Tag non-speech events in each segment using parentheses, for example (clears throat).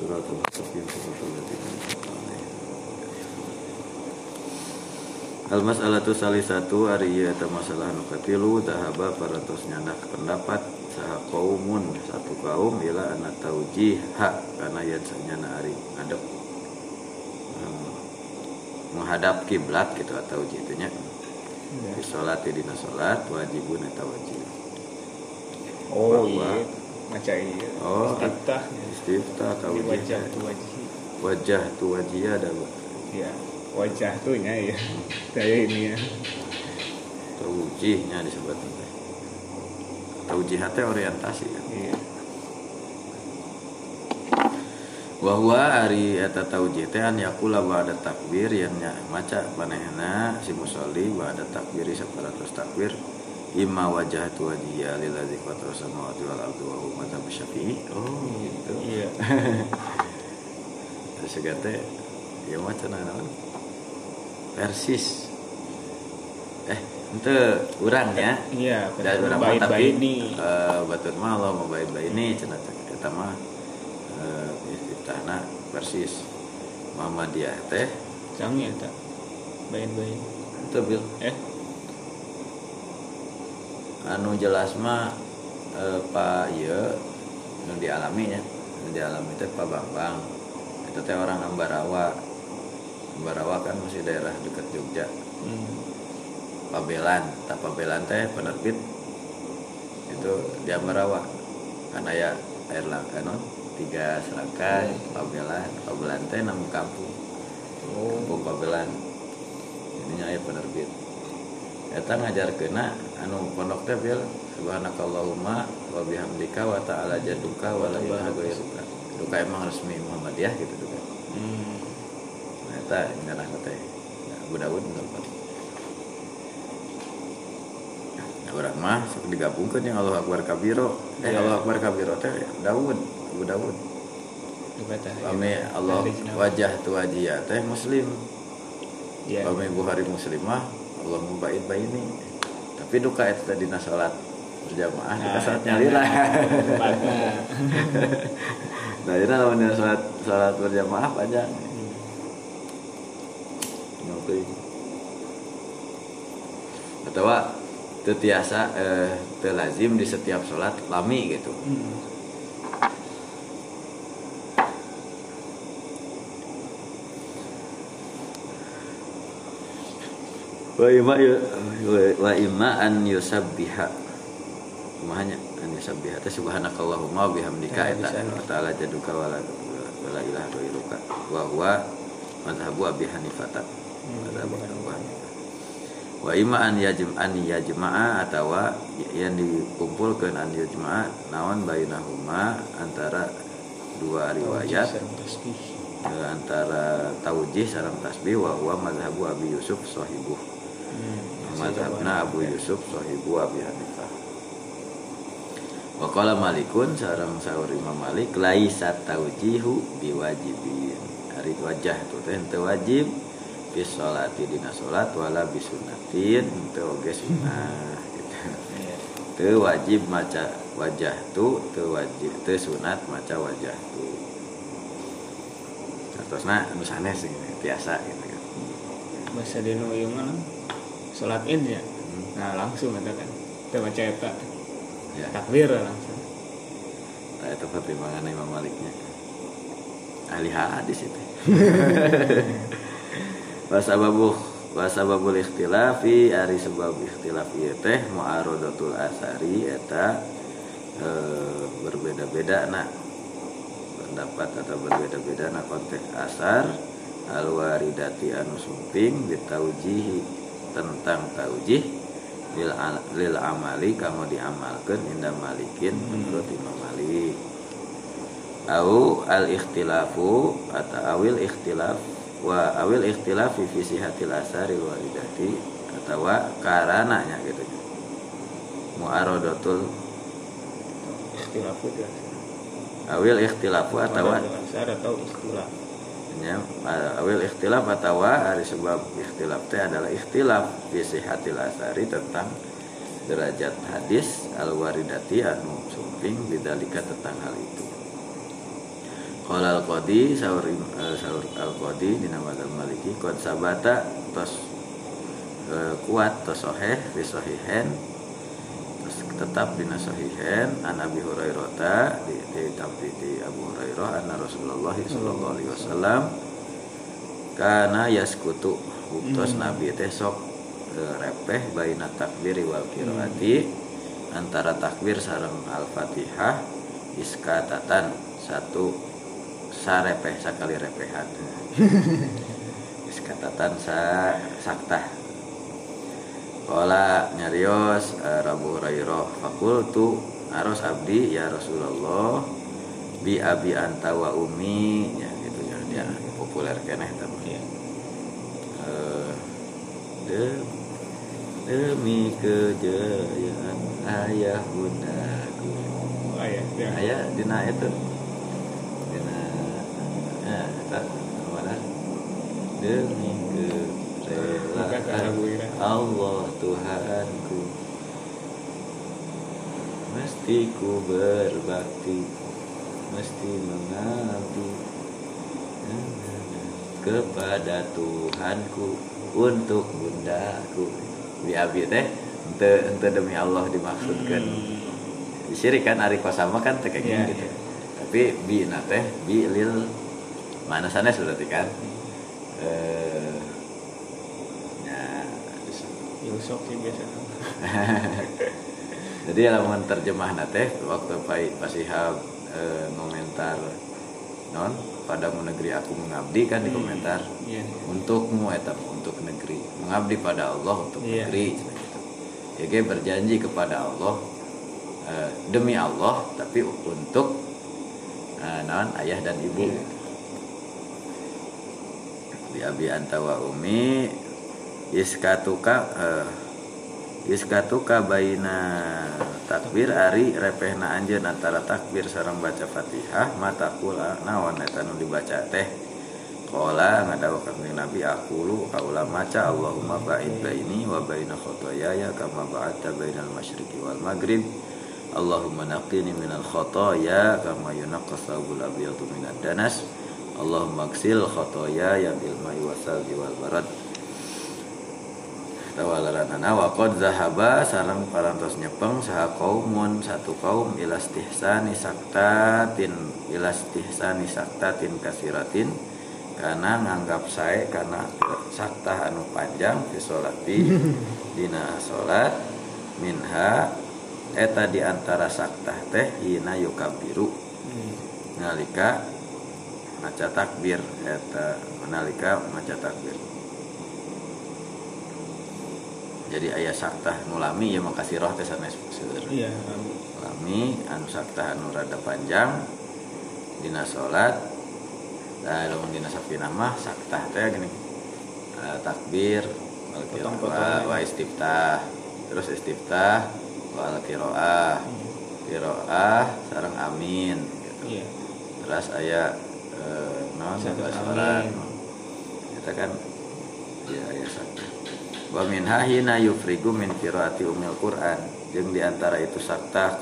الصراط المستقيم صراط الذين أنعمت عليهم Al mas'alatu salisatu ari ieu eta masalah nu katilu tahaba parantos nyandak pendapat saha kaumun satu kaum ila ana taujih hak kana yen sanyana ari ngadep hmm, menghadap kiblat gitu atau jitunya Ya. di salat di dina salat wajibun eta wajib Oh Bahwa- iya, maca iya. Oh, Istiftah. istiftah taujih wajah tu wajah. wajah tu wajih ada Ya, wajah tuh nya ya. Kayak ini ya. taujihnya disebut nanti taujih teh orientasi kan Iya. bahwa hari eta taujih teh an yakula ba'da takbir yang maca manehna si musolli ba'da takbiri saparatus takbir imma wajah tu wajhiya lillazi fatara samawati wal ardi wa huwa madzhab syafi'i. Oh gitu. Iya. (laughs) terus teh ya maca naon persis. Eh ente urang ya? Iya, mah bait tapi nih. eh, batur mah Allah mau baik baik ini cenah eta mah eh, istiftahna persis. Muhammadiyah teh Canggih ya tak. Bain-bain. itu bil. Eh, anu jelas mah eh, Pak nu dialami nya. Nu dialami teh Pak Bambang. Itu teh orang Ambarawa. Ambarawa kan masih daerah dekat Jogja. Hmm. Pabelan. Tak Pabelan teh penerbit itu di Ambarawa. Kan aya air langka non tiga serangkai Pabelan. Pabelan teh nama kampung. Oh, kampung Pabelan. Ininya aya penerbit Eta ngajar kena anu pondok teh bil subhanakallahumma wa bihamdika wa ta'ala jaduka wa la ilaha ghairuka duka emang resmi Muhammadiyah gitu duka hmm. nah eta ngarah teh ya, Abu Dawud dapat Nah, orang mah sok digabungkeun yang Allah Akbar kabiro eh Iya. Allah Akbar kabiro teh Dawud Abu Dawud. Pame Allah wajah tu wajiyah teh muslim Iya. Pame Bukhari muslimah Allah mubait baini tapi duka itu tadi dina salat berjamaah Nah, salat nyali lah Tempatna. nah (laughs) ini lawan dina salat salat berjamaah panjang Ngopi. atau teu tiasa eh, teu lazim di setiap salat lami gitu Hmm. Wa imma yu- wa imma an yusabbiha. Kumahanya an yusabbiha. Teh subhanakallahumma wa bihamdika. Ya, eta ta'ala jaduka wa la wa la ilaha ghairuka wa huwa madhhabu Abi Hanifah madhhabu Abu Hanifah wa imma an yajm an yajma'a atawa yang dikumpulkan an yajma'a naon bainahuma antara dua riwayat. Antara taujih sareng tasbih wa huwa madhhabu Abi Yusuf sahibuh. Hmm. Madhabna Abu Yusuf sahibu Abi Hanifah. Wakala Malikun sarang sahur Imam Malik laisa taujihu biwajibin. Hari wajah itu teh wajib bis sholati dina sholat wala bisunatin henteu oge (laughs) wajib maca wajah tu teu wajib teu sunat maca wajah tu. Terusna anu sanes gitu, biasa gitu kan. Bahasa dino mah salat id ya. Hmm. Nah, langsung eta kan. Maca eta. Ya. Takbir langsung. Nah, itu pertimbangan Imam Maliknya. Ahli hadis itu. (laughs) Wasababu wasababul ikhtilafi ari sebab ikhtilaf ieu teh mu'aradatul asari eta eh, berbeda-beda nah pendapat atau berbeda-beda nah konteks asar al waridati anu sumping bitaujihi tentang taujih lil, lil amali kamu diamalkan indah malikin menurut Imam Malik au al ikhtilafu atau awil ikhtilaf wa awil ikhtilaf fi sihatil asari waridati atau karananya gitu mu'aradatul Ikhtilaf itu. awil ikhtilafu atau atau ikhtilaf. Nya awil ikhtilaf atau hari sebab ikhtilaf teh adalah ikhtilaf fi sihatil asari tentang derajat hadis al waridati anu sumping bidalika tentang hal itu. Qala al-Qadi sahur uh, sahur al-Qadi dina madzhab Maliki qad sabata tos uh, kuat tos sahih sahihain tetap dina sahihain an Abi Hurairah di di, di, di Abu Hurairah anna Rasulullah sallallahu alaihi wasallam kana yaskutu. Uktos Nabi teh sok uh, repeh baina takbiri wal qiraati antara takbir sareng al-Fatihah iskatatan satu sarepeh sakali repehan. (laughs) Iskatatan sa sakta Kala nyarios uh, Rabu Hurairah fakultu aros abdi ya Rasulullah bi abi anta wa umi ya gitu ya dia populer keneh tapi ya. uh, de, demi kejayaan ayah bundaku ayah ya. ayah dina itu dina ya eta mana demi ke. Allah Tuhanku. Mesti ku berbakti mesti mengabdi kepada Tuhanku untuk bundaku. Di abi teh ente ente demi Allah dimaksudkan. Hmm. syirik kan ari kosama kan teh kayak Iya, gitu. iya. tapi bi teh bi lil. Mana sana sudah kan? Eh ya Yusuf sih biasa (laughs) jadi lamun terjemah teh waktu pai pasihab eh, ngomentar non padamu negeri aku mengabdi kan di Hmm. komentar Iya. untukmu eta untuk negeri mengabdi pada Allah untuk Iya. negeri gitu. ya ge berjanji kepada Allah eh, demi Allah tapi untuk eh, non ayah dan ibu Iya. bi abi anta wa umi iskatuka eh, iskatuka baina takbir ari repehna anjeun antara takbir sareng baca Fatihah mata kula naon eta nu dibaca teh? Qala ngadawa kanjeng Nabi aqulu kaula maca Allahumma ba'id baini wa baina khotoyaya kama ba'adta bainal masyriqi wal maghrib. Allahumma naqini minal khotoya kama yunaqqas thawbul abyadu minad danas. Allahumma gsil khotoyaya bil ma'i wasalji wal barad tawalarana. Wa qad zahaba sareng parantos nyepeng saha kaumun satu kaum ilastihsani saktatin ilastihsani saktatin kasiratin. Karena nganggap saya karena sakta anu panjang fi sholati (laughs) dina salat minha eta di antara sakta teh hina yukabiru Hmm. nalika maca takbir eta nalika maca takbir jadi ayah sakta nulami ya makasih roh teh sanes Iya. lami anu sakta anu rada panjang dina salat nah lamun dina sapina mah sakta teh gini. Eh, takbir wal qiraah wa istiftah. Terus istiftah wal qiraah qiraah sareng amin gitu. Iya. terus aya eh, suara amin. kita kan ya aya sakta wa min hahina yufrigu min qiraati umil quran. Jeung di antara itu sakta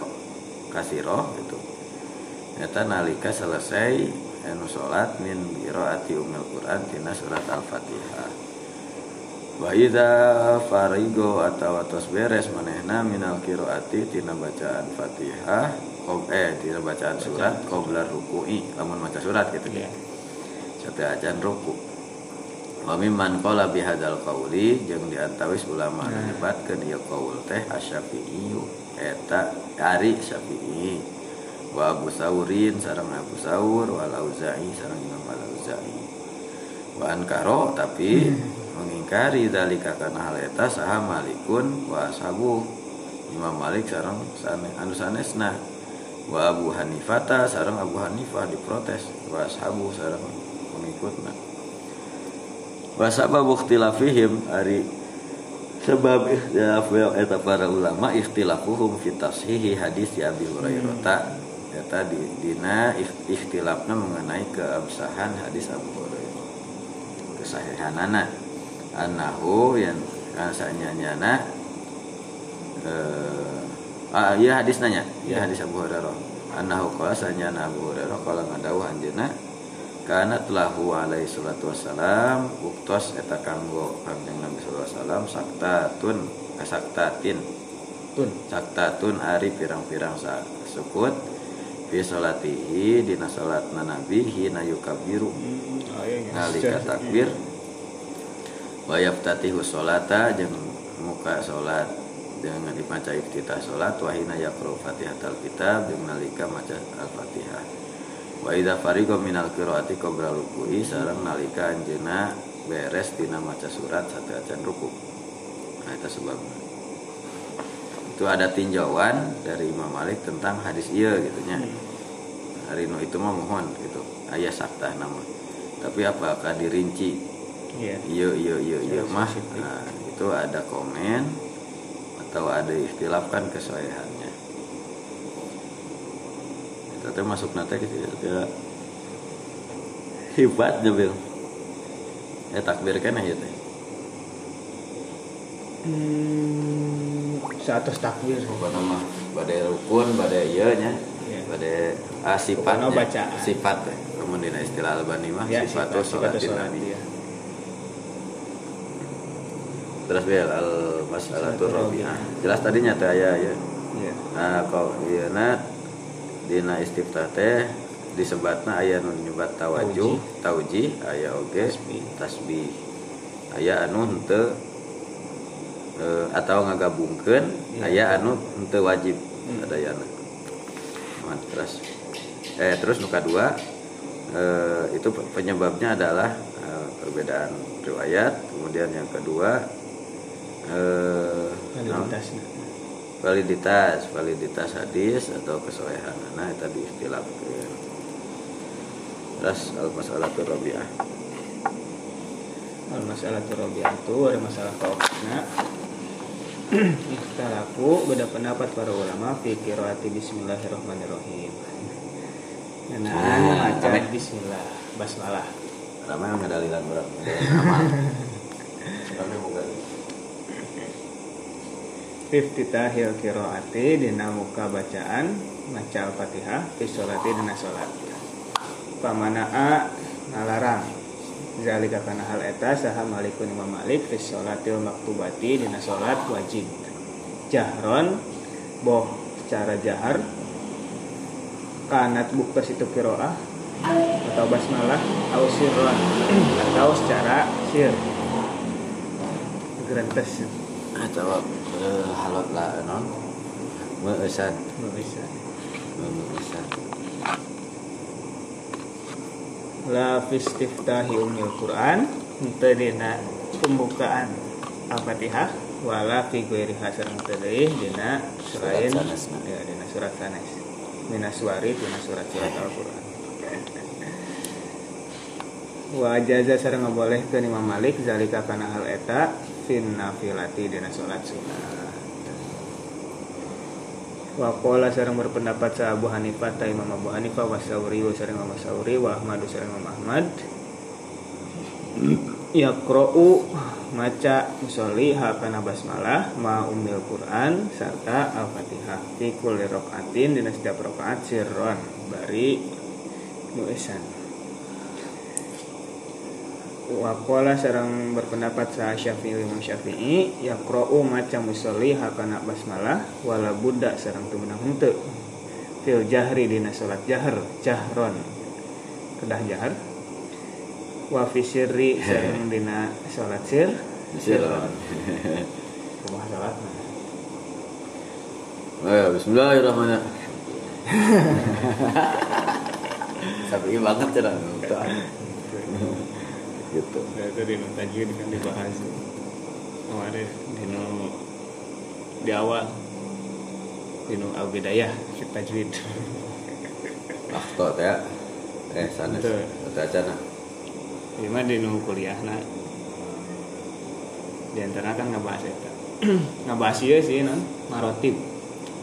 kasiro gitu. Eta nalika selesai anu salat min qiraati umil quran tina surat al-fatihah. Wa idza farigo atawa tos beres manehna minal qiraati tina bacaan fatihah qob eh tina bacaan surat qabla ruku'i. Lamun maca surat gitu. Iya. satu ajan ruku wa mimman qala bihadzal qauli jeung diantawis ulama Nah. nyebatkeun ieu qaul teh asy-syafi'i eta ari syafi'i. Wa Abu Saurin sareng Abu Saur wal Auza'i sareng Imam Al Auza'i wa ankaro tapi mengingkari dalika kana hal eta saha Malikun wa ashabu. Imam Malik sareng sane anu sanesna. Wa Abu Hanifata sareng Abu Hanifah diprotes. Wa ashabu sareng pengikutna wa sababu ikhtilafihim ari sebab ikhtilaf eta para ulama ikhtilafuhum fi tashihi hadis ya Abi Hurairah. Ta eta di dina ikh- ikhtilafna mengenai keabsahan hadis Abu Hurairah. Kesahihanana annahu yang rasanya nyana eh ah iya hadis nanya iya. hadis Abu Hurairah. Anahu qala sanyana Abu Hurairah qala ngadawuh anjeunna kana lahu alaihi salatu wassalam uktos eta kanggo kanjeng Nabi sallallahu alaihi wasallam saktatun kasaktatin tun. Saktatun ari pirang-pirang sukut. Fi salatihi dina salatna Nabi hina yukabiru iya, iya. nalika (laughs) takbir. Wa yaftatihu sholata jeung muka salat dengan dimaca iftitah salat wa hina yaqra fatihatal kitab jeung nalika maca al-fatihah wa idza fariqa minal qiraati qabla ruku'i sareng nalika anjeunna beres dina maca surat sateacan ruku. Nah itu sebabnya itu ada tinjauan dari Imam Malik tentang hadis iya gitu nya. Hari nu itu mah mohon gitu ayah saktah nama. Tapi apakah dirinci? Iya. Iya iya iya iya Iya, mah. nah, itu ada komen atau ada kesolehannya itu teh masuk nanti gitu ya dia hebat jabil ya takbir kan ya teh. Hmm, satu takbir. Apa nama? Badai rukun badai iya nya. Iya. badai ah, sifatnya Pokoknya bacaan. sifat teh. Kemudian istilah albani mah ya sifat tuh sholat nabi. iya. terus biar al masalah tuh robiah jelas tadinya teh ya. Iya. Nah kau iya na dina istiftah teh disebatna aya nu nyebat tawajuh tauji aya oge Tasbih. aya anu henteu eh, atau ngagabungkeun Iya. aya anu henteu wajib Hmm. ada ya terus eh terus nu kadua eh, itu pe- penyebabnya adalah eh, perbedaan riwayat kemudian yang kedua eh? Validitas validitas hadis atau kesolehan. Nah itu diistilahkan terus al masalah rabiah al masalah turabiah itu ada masalah kaukna Ikhtalafu beda pendapat para ulama fi qiraati bismillahirrahmanirrahim. Nah, Ah, membaca kami. bismillah basmalah. ramai yang ngedalilan orang (laughs) (laughs) kami bukan Iftitahil qiraati dina muka bacaan maca Al-Fatihah fi sholati dina salat. Pamana'a ngalarang zalika kana hal eta saha malikun imam malik fi sholatil maktubati dina salat wajib. Jahron boh secara jahar kanat buktas itu kiroah atau basmalah atau sirron atau secara sir gerentes ah jawab eh, halot lah non. Bisa Meesan la fistiftahi umil Quran teu dina pembukaan Al-Fatihah wala fi ghairi hasar teuing dina selain ya dina surat sanes minas warid dina surat-surat Al-Qur'an. Wa jaza sareng ngabolehkeun Imam Malik zalika kana hal eta fin nafilati dina salat sunah wa qala sareng berpendapat sa Abu Hanifah ta Imam Abu Hanifah wa Sauri wa sareng Imam Sauri wa Ahmad sareng Imam Ahmad. Yaqra'u maca musolli hakana basmalah ma umil Quran serta Al-Fatihah. Fi kulli rakaatin dina setiap rakaat sirron bari nuesan Wakola sarang berpendapat sa Syafi'i Imam Syafi'i yaqra'u maca musolli hakana basmalah wala budak sarang teu meunang henteu fil jahri dina salat jahar jahron kedah jahar wa fi sirri (laughs) sareng dina salat sir Siron. kumaha salatna Oh, Bismillahirrahmanirrahim. (laughs) Sabi banget cerah. Gitu. Nah, itu di tajwid kan dibahas. Kemarin di nu di awal. Di nu al bidayah fi tajwid. Waktu teh ya. Eh sana. Teh aja di mana di nu kuliah nah. Di antara kan ngebahas itu. (clears throat) Ngebahas ieu sih non marotib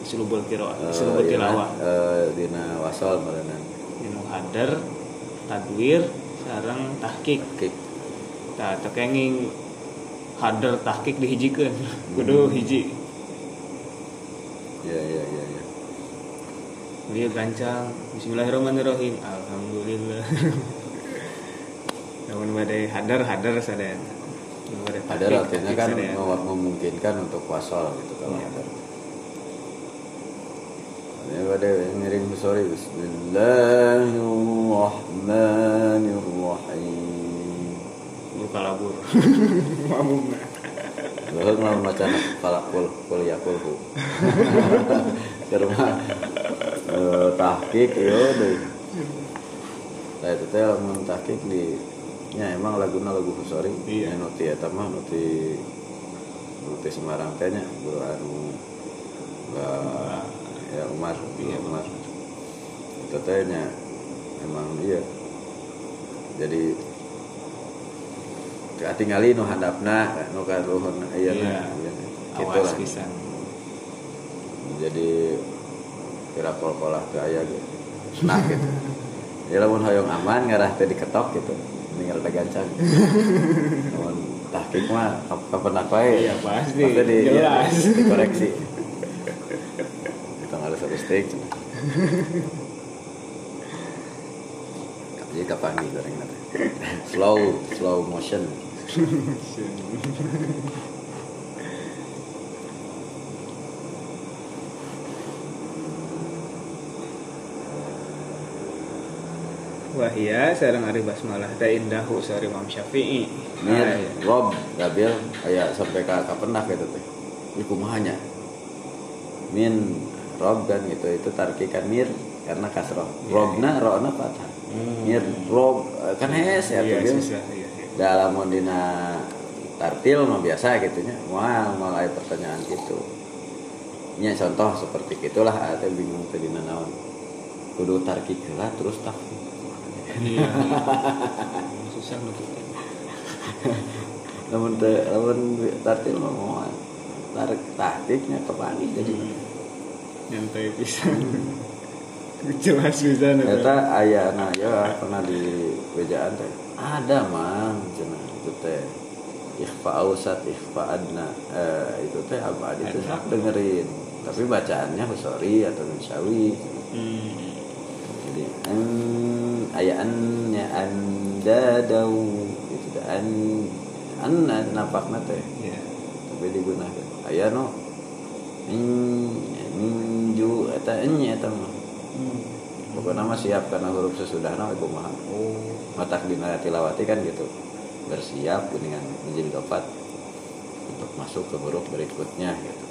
sulubul qiraah sulubul tilawah. Eh dina wasol meureunna. di nu hadar tadwir sareng tahqiq. Kik. Tah tekenging hadar tahqiq dihijikeun kudu hiji. Ya ya ya ya. dia gancang. Bismillahirrahmanirrahim. Alhamdulillah. (laughs) Namun badai hadar hadar sadar Hadar artinya kan memungkinkan untuk wasol gitu kalau Iya. hadar ini pada ngiring sorry. Bismillahirrahmanirrahim luka labur mabung Luhur mah macan falakul kul yakulhu. Karena eh, tahqiq yo deui. Nah itu teh lamun tahqiq di nya emang laguna lagu Husori. Iya. Nya nuti eta mah nuti nuti Semarang teh nya guru anu ya Umar, Iya, Umar. Itu teh nya emang iya. Jadi katingali nu handapna nu ka luhurna Iya. iya awas lah pisan. Jadi kira kol-kolah ke aya gitu. Nah gitu. Ya lamun hoyong aman ngarah teh diketok gitu. Tinggal ada gancang. (laughs) Lamun tahqiq mah kap- kapan apa ya Iya, pasti. di, iya, Jelas. dikoreksi. Kita nggak satu stick. (laughs) Jadi kapan nanti slow slow motion (laughs) Wahia sareng ari basmalah teh indahu sari Imam Syafi'i. Mir, Ah, iya. Rob, Gabil, kayak sampai ke kapendak gitu teh. Ini kumahanya. Min, Rob kan gitu, itu tarkikan mir karena kasroh. Iya, Robna, Rona fathah. Hmm. Mir, Rob, eh, kan hes ya Iya, Dalam dina tartil mah biasa gitu nya. Wah, mulai pertanyaan gitu. Nya contoh seperti itulah ada bingung tadi naon. Kudu tarkik heula terus takfir. Iya. (laughs) susah nutup. namun te, namun tartil mah moal tarik taktiknya kebalik jadi Nyantai pisan. (laughs) Jelas pisan eta. ternyata ayah ya pernah di wejaan teh ada mang. Cenah itu teh ikhfa ausat ikhfa adna. Eh, itu teh apa? Itu sak dengerin. Tapi bacaannya husori atau misyawi Hmm. jadi an ayaannya anda dau itu teh an an napakna teh. Iya. tapi digunakan aya no. Min minju eta enya eta mah. Hmm. Pokoknya mah siap karena huruf sesudahna we kumaha Oh. matak dina tilawati kan gitu. Bersiap dengan menjadi dapat untuk masuk ke huruf berikutnya gitu.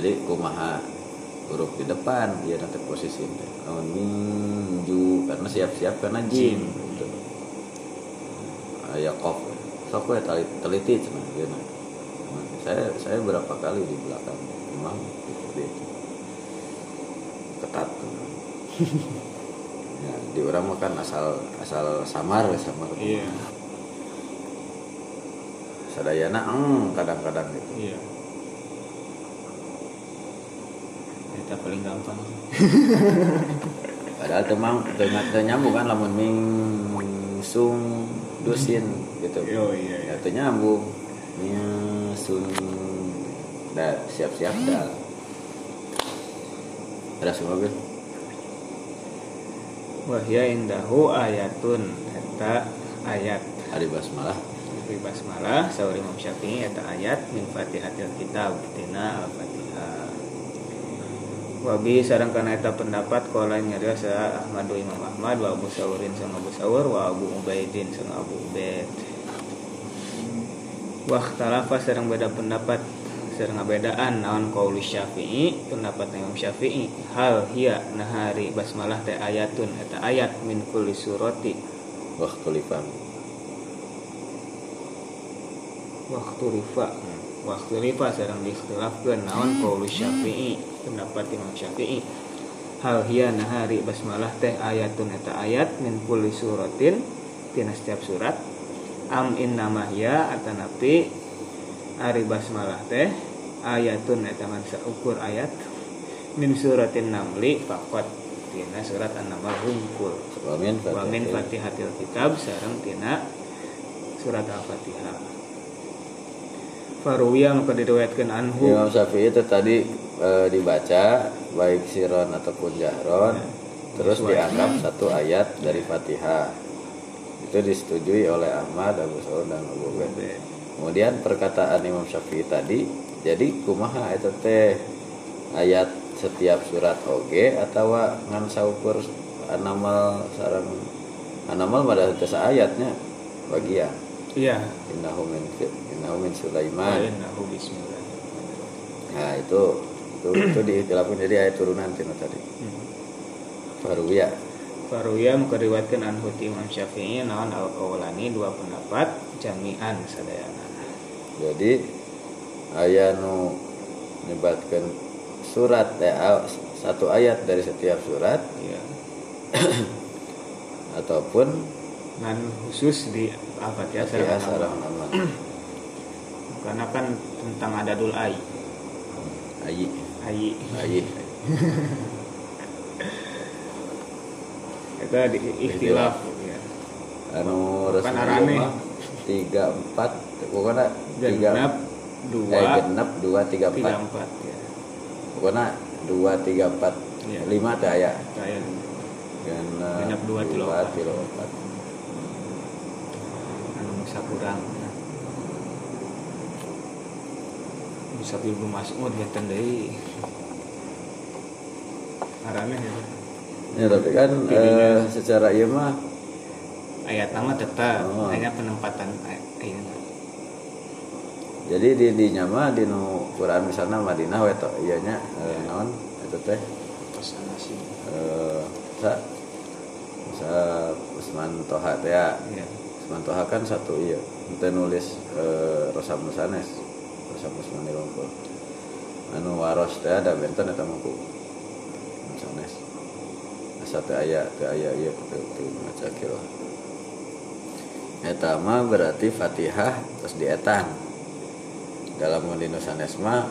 Jadi kumaha huruf di depan dia nanti posisi teh lamun minju karena siap-siap karena jim gitu. Aya kof. Sok we teliti, cenah dia saya saya berapa kali di belakang memang seperti itu ketat (laughs) ya, di orang mah kan asal asal samar samar Iya. sadayana eng kadang-kadang gitu Iya. Eta paling gampang. (laughs) padahal temang tengah nyambung kan lamun ming sung dusin gitu Oh iya. ya teu nyambung ming sun da siap-siap dah ada semua gue Wahya indahu ayatun eta ayat ada basmalah Fi basmalah sauri Imam Syafi'i eta ayat min Fatihatil Kitab tina Al-Fatihah. Wabi sareng kana eta pendapat kala nyarios sa Ahmadu Imam Ahmad wa Abu Saurin sang Abu Saur wa Abu Ubaidin sang Abu Ubaid. Wa ikhtalafa sareng beda pendapat sareng ngabedaan naon qauli Syafi'i pendapat Imam Syafi'i. Hal hiya nahari basmalah teh ayatun eta ayat min kulli surati. Waktu lifam waktu rifa waktu rifa sarang diikhtilafkeun naon qaulu Syafi'i pendapat Imam Syafi'i. Hal hiya nahari basmalah teh ayatun eta ayat min kulli suratin tina setiap surat. Am hiya atanapi ari basmalah teh ayatun eta mangsa ukur ayat. Min suratin namli faqat tina surat an-naml hungkul wamin wa min fatihatil kitab sareng tina surat al-fatihah. Faruya maka diriwayatkan anhu. Imam Syafi'i itu tadi e, dibaca baik siron ataupun jahron terus dianggap satu ayat dari Fatihah. Itu disetujui oleh Ahmad Abu Saud dan Abu Bakar kemudian perkataan Imam Syafi'i tadi jadi kumaha itu teh? Ayat setiap surat oge atau ngan saukur anamal sarang anamal pada tesa ayatnya bagian. Iya. Innahu min innahu min Sulaiman. Innahu bismillah. Nah itu itu itu dilakukan jadi ayat turunan tino tadi. Hmm. Faruya. Faruya mengkeriwatkan an huti Imam Syafi'i naon al qawlani dua pendapat jami'an sadayana. Jadi ayat nu nyebatkan surat ya, satu ayat dari setiap surat. Iya. (clears throat) Ataupun ngan khusus di apa ya nama (clears throat) karena kan tentang adadul ai. Ayi ai. Ayi (laughs) itu di ikhtilaf ya. anu resmi tiga empat pokoknya tiga genap eh, dua genep dua tiga empat. empat ya. Pokoknya dua tiga empat Iya. lima teh aya kayak genep dua dua empat. tilo empat. Anu bisa kurang bisa Ibnu Mas'ud ya deui arane ya. Ya tapi kan eh, secara iya mah ayat nama tetap. Oh. hanya penempatan ay- ayat jadi di di nyama di nu Quran misalnya Madinah we tok ieu nya eh, naon eta teh? Eh sa sa Usman Toha teh ya. Ya Usman Toha kan satu iya. Kita nulis eh, Rosam Nusanes Rosam Usman Ilongkul anu waros teh ada benten eta mah ku Nusanes asa teu aya teu aya ieu teu teu maca kira eta mah berarti Fatihah terus dietan dalam di Nusanes mah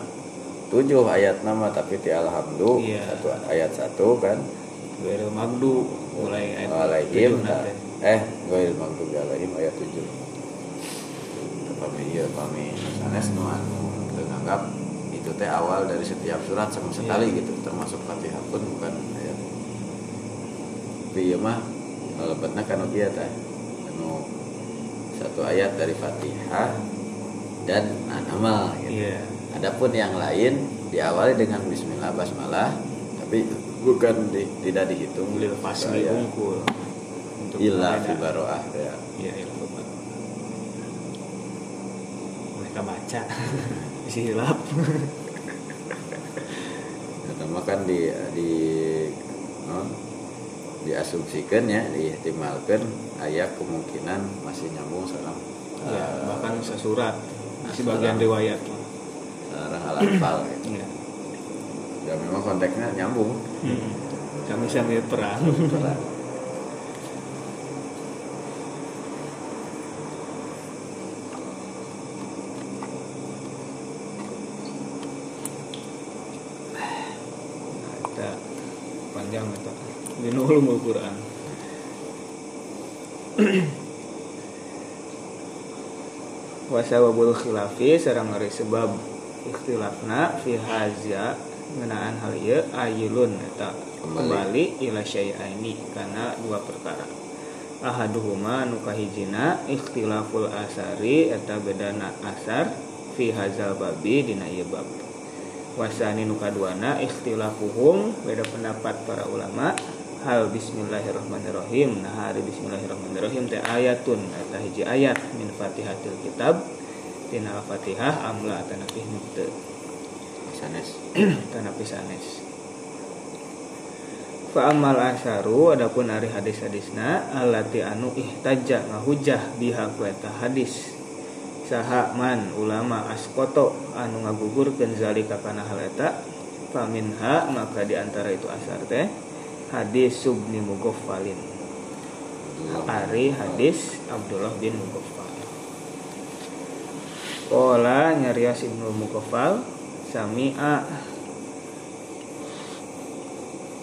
tujuh ayat nama tapi ti alhamdu Iya. satu ayat satu kan? Gairil magdu mulai ayat Alaihim tujuh eh gue maghdubi alaihim ayat 7 pami ieu pami sanes nu anu menganggap itu teh awal dari setiap surat sama sekali gitu. Termasuk Fatihah pun bukan ayat. Tapi ieu mah lebetna kana kieu teh. Anu satu ayat dari Fatihah dan anamal gitu. iya. Adapun yang lain diawali dengan Bismillah Basmalah, tapi bukan di, tidak dihitung. Lil fasli unggul. Untuk Illa fi baroah. Ya. iya ilmu baru mereka baca. (laughs) Isi hilap. Pertama kan di di no, diasumsikan ya, diihtimalkan ayat kemungkinan masih nyambung sama ya, eh, bahkan sesurat masih bagian riwayat sarang al-anfal gitu. ya. Ya memang konteksnya nyambung. Hmm. kami sambil perang Perang. panjang itu minul ulumul Wasawabul khilafi sareng ari sebab ikhtilafna fi haza ngenaan hal ieu ayilun eta Kembali. ila syai'aini kana dua perkara ahaduhuma nu kahijina ikhtilaful asari eta bedana asar fi hazal babi dina ieu bab wasani nu kaduana ikhtilafuhum beda pendapat para ulama hal bismillahirrahmanirrahim nah hari bismillahirrahmanirrahim teh ayatun eta hiji ayat min fatihatil kitab dina al-fatihah amla tanapih nukte Sanes. tanapih sanes. Fa amal asharu adapun ari hadis-hadisna allati anu ihtajja ngahujah biha ku eta hadis. Saha man ulama askoto anu ngagugurkeun zalika kana hal eta faminha maka di antara itu asar teh hadis subni mugoffalin ari hadis Abdullah bin Mugoffal Kola nyarios Ibnu Mugoffal sami'a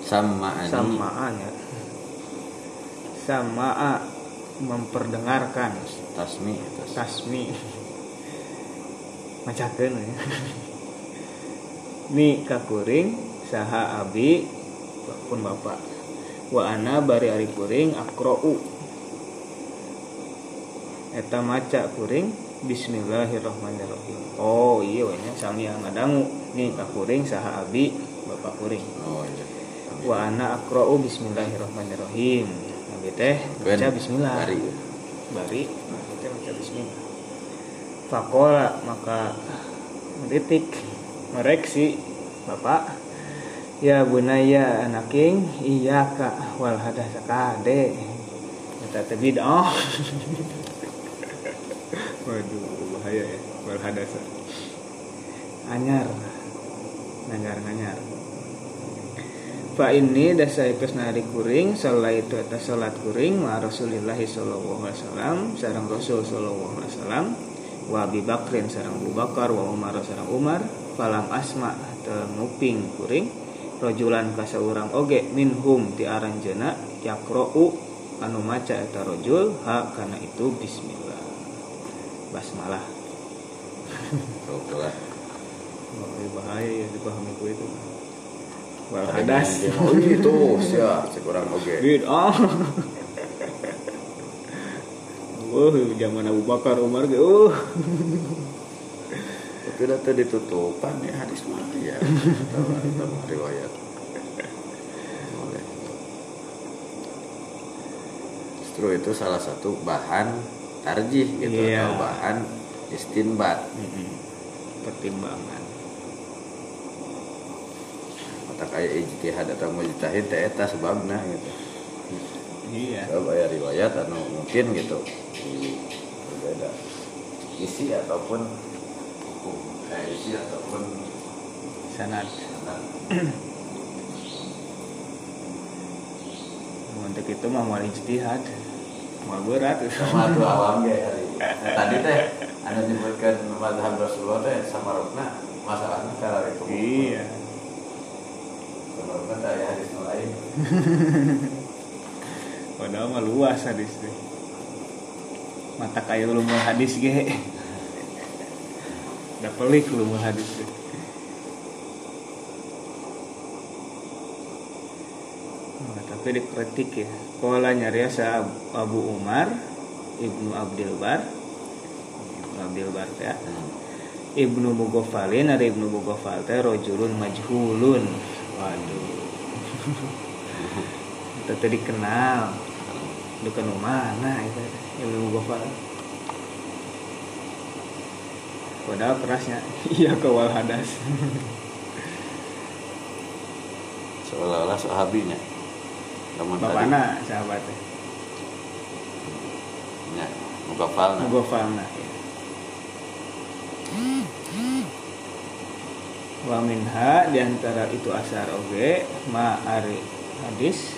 Sama ani. samaan ya sama'a memperdengarkan Tasmi. Tas. tasmi macakeun ya ni kakuring saha abi pun bapak wa ana bari ari kuring akrou eta maca kuring Bismillahirrahmanirrahim. Oh iya nya sami ngadangu. Nih ka kuring saha abi bapak kuring oh iya. Wa ana akrou Bismillahirrahmanirrahim. Nabi teh baca Bismillah. bari. Bari kita baca Bismillah. Fakola maka titik mereksi bapak ya bunaya anaking iya kak wal hadas kade kita tebid oh (laughs) waduh bahaya ya wal hadas anyar. Nanyar nanyar. Fa ini dasa itu nari kuring salat itu atas salat kuring ma Rasulillah sallallahu alaihi wasallam sarang Rasul sallallahu alaihi wasallam wa Abi Bakrin sarang Abu Bakar wa Umar Umar falam asma tenguping kuring rojulan ka saurang oge minhum ti aranjeuna yakra'u anu maca eta rojul ha kana itu bismillah basmalah. (laughs) Oke lah oh, bahaya ya dipahami ku itu. Wal hadas oh gitu siap sekurang oke. Bid'ah Wah, zaman Abu Bakar Umar ge uh. tapi data ditutupan ya hadis mah ya. Atau riwayat. Boleh. Justru itu salah satu bahan tarjih gitu Iya. atau bahan istinbat. Mm-mm. pertimbangan. Mata kayak ijtihad atau mujtahid teh eta sebabna gitu. Iya. Sebab aya riwayat anu mungkin gitu. Berbeda. Isi ataupun hukum. Eh, isi ataupun sanad. untuk itu mau ijtihad mau berat sama tuh. Awam ge hari Nah, tadi teh anda nyebutkan mazhab Rasulullah teh sama rukna masalahnya cara itu. Iya. Sama rukna teh aya hadis lain. (laughs) Padahal mah luas hadis teh. Mata kayak ulumul hadis ge. Udah pelik ulumul hadis teh Tapi dikritik ya. Kola nyariasa Abu Umar Ibnu Abdul Bar. Ibnu Abdul Bar ya. Ibnu Mugofalin ada Ibnu Mugofal teh rojulun majhulun. Waduh. (laughs) Itu tadi kenal bukan mana itu Ibnu Mugofal? Padahal kerasnya. (laughs) Iya kewal hadas. Seolah-olah sahabinya Lamun tadi. Bapana sahabatnya nya mugafalna Mugofalna ya. Wa minha di antara itu asar oge ma ari hadis.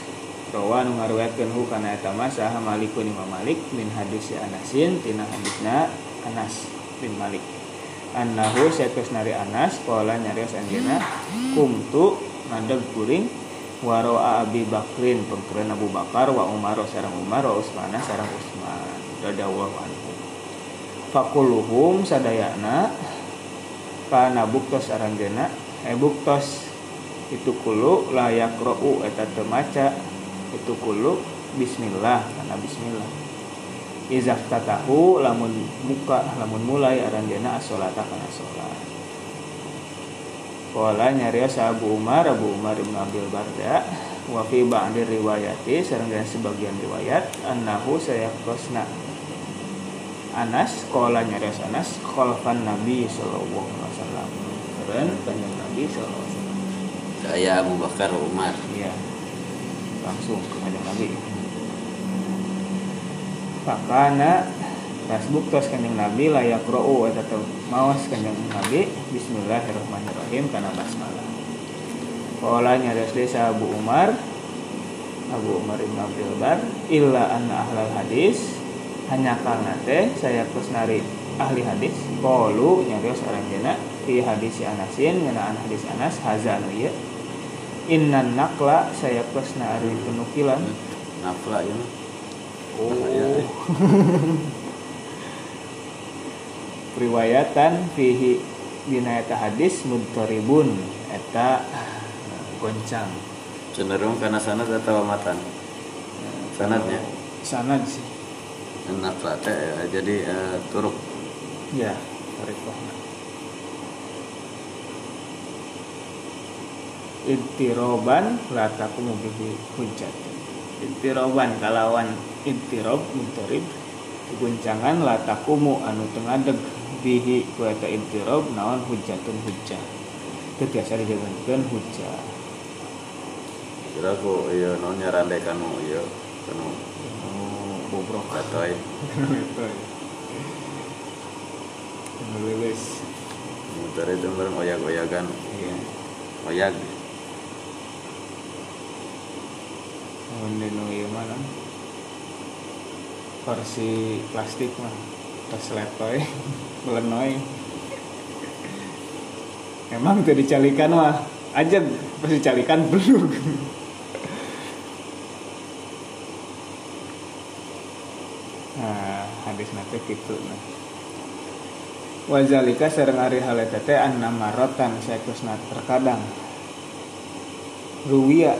Rawa nu ngaruwayatkeun hu kana eta mah saha Malikun Imam Malik min hadis Anasin tina hadisna Anas bin Malik. Annahu saeus nari Anas qala nyarios anjeunna kumtu ngadeg kuring waroa Abi Bakrin pengkeren Abu Bakar wa Umar sareng Umar wa Utsman sareng Utsman radhiyallahu anhu. Fakuluhum sadayana kana buktos aranjeuna eh buktos. Itu kulu layak ro'u eta teu maca. Itu kulu bismillah kana bismillah. Izaf tatahu lamun muka lamun mulai aranjeuna as-sholata kana sholat Kala nyarios Abu Umar Abu Umar bin Abil Barda. Wa fi ba'di riwayati sareng dan sebagian riwayat annahu sayaqrasna Anas kala nyarios Anas khalfan Nabi sallallahu alaihi wasallam. Keren kanjeng Nabi sallallahu alaihi wasallam. Saya Abu Bakar Umar. Iya. Langsung ke kanjeng Nabi. Fakana Pas buktos kanjeng Nabi layak ro'u eta teu maos kanjeng Nabi. Bismillahirrahmanirrahim kana basmalah. Qala nyarios desa Abu Umar Abu Umar Ibn Abdul Bar illa anna ahlal hadis. Hanya karena teh saya kusnari ahli hadis. Qalu nyarios aranjeuna fi hadis Anasin ngeunaan hadis Anas hazan ieu. Innan nakla saya kusnari penukilan. Nafla ya. Oh. (laughs) Eh. riwayatan fihi dina eta hadis mudtaribun eta goncang. Cenderung karena sanad atau matan sanadnya? Sanad sih. Nafsa teh ya, jadi eh, turuk. Ya tarikohna Intiroban lataku bihi hujat Intiroban kalawan intirob mutarib guncangan latakumu anu tengadeg bihi kueta intirob naon hujatun hujah itu biasa dijadikan hujah kira aku iya non nyarande kanu iya kanu oh, bobrok katoy Nulis. (laughs) motor itu bareng oyak-oyakan Iya. oyak ieu mah non. Versi plastik mah. Tas letoy, (laughs) melenoy. Emang tuh dicalikan mah aja pas dicalikan belum. nah, hadis nanti gitu nah. Wazalika sareng ari hal eta teh anna marotan saekusna terkadang ruwiya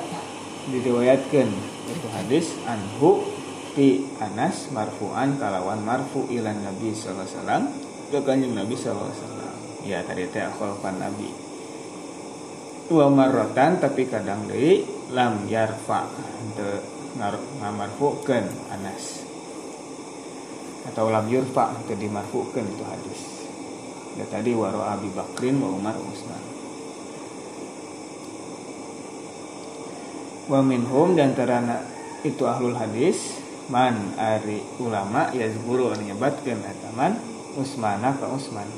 diriwayatkan itu hadis anhu ti Anas marfu'an kalawan marfu ilan Nabi sallallahu alaihi wasallam ke kanjeng Nabi wasallam. Ya tadi teh akhwalfan Nabi. Dua marotan tapi kadang deui lam yarfa teu ngamarfukeun Anas. Atau lam yurfa teu dimarfukeun itu hadis. Ya tadi waro Abi Bakrin wa Umar wa Utsman wa minhum terana itu ahlul hadis man ari ulama ya guru anu nyebatkeun eta man Usmana ka Usman?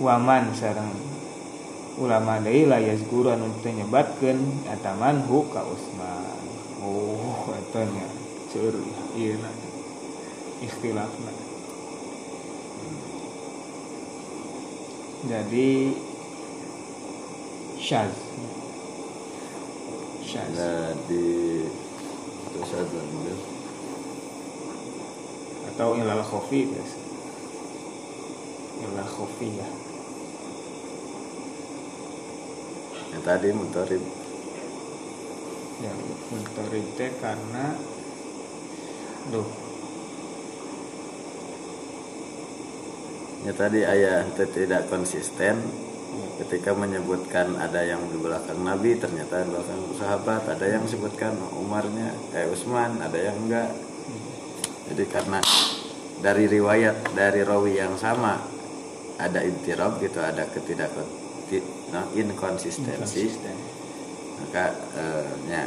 Waman sareng ulama deui la yazguru anu teu nyebatkeun eta man hu ka Usman. Oh eta nya seueur ieu na. Ikhtilafna jadi syaz. Syaz. Nah di ada mobil atau ilal khofi biasa ilal khofi ya. Yang tadi motorib yang mentorib teh karena duh ya tadi ayah tidak konsisten. Ketika menyebutkan ada yang di belakang Nabi ternyata di belakang sahabat ada yang sebutkan Umarnya eh Utsman ada yang enggak. Jadi karena dari riwayat dari rawi yang sama ada intirab gitu ada ketidak no, inkonsistensi konsisten maka eh, ya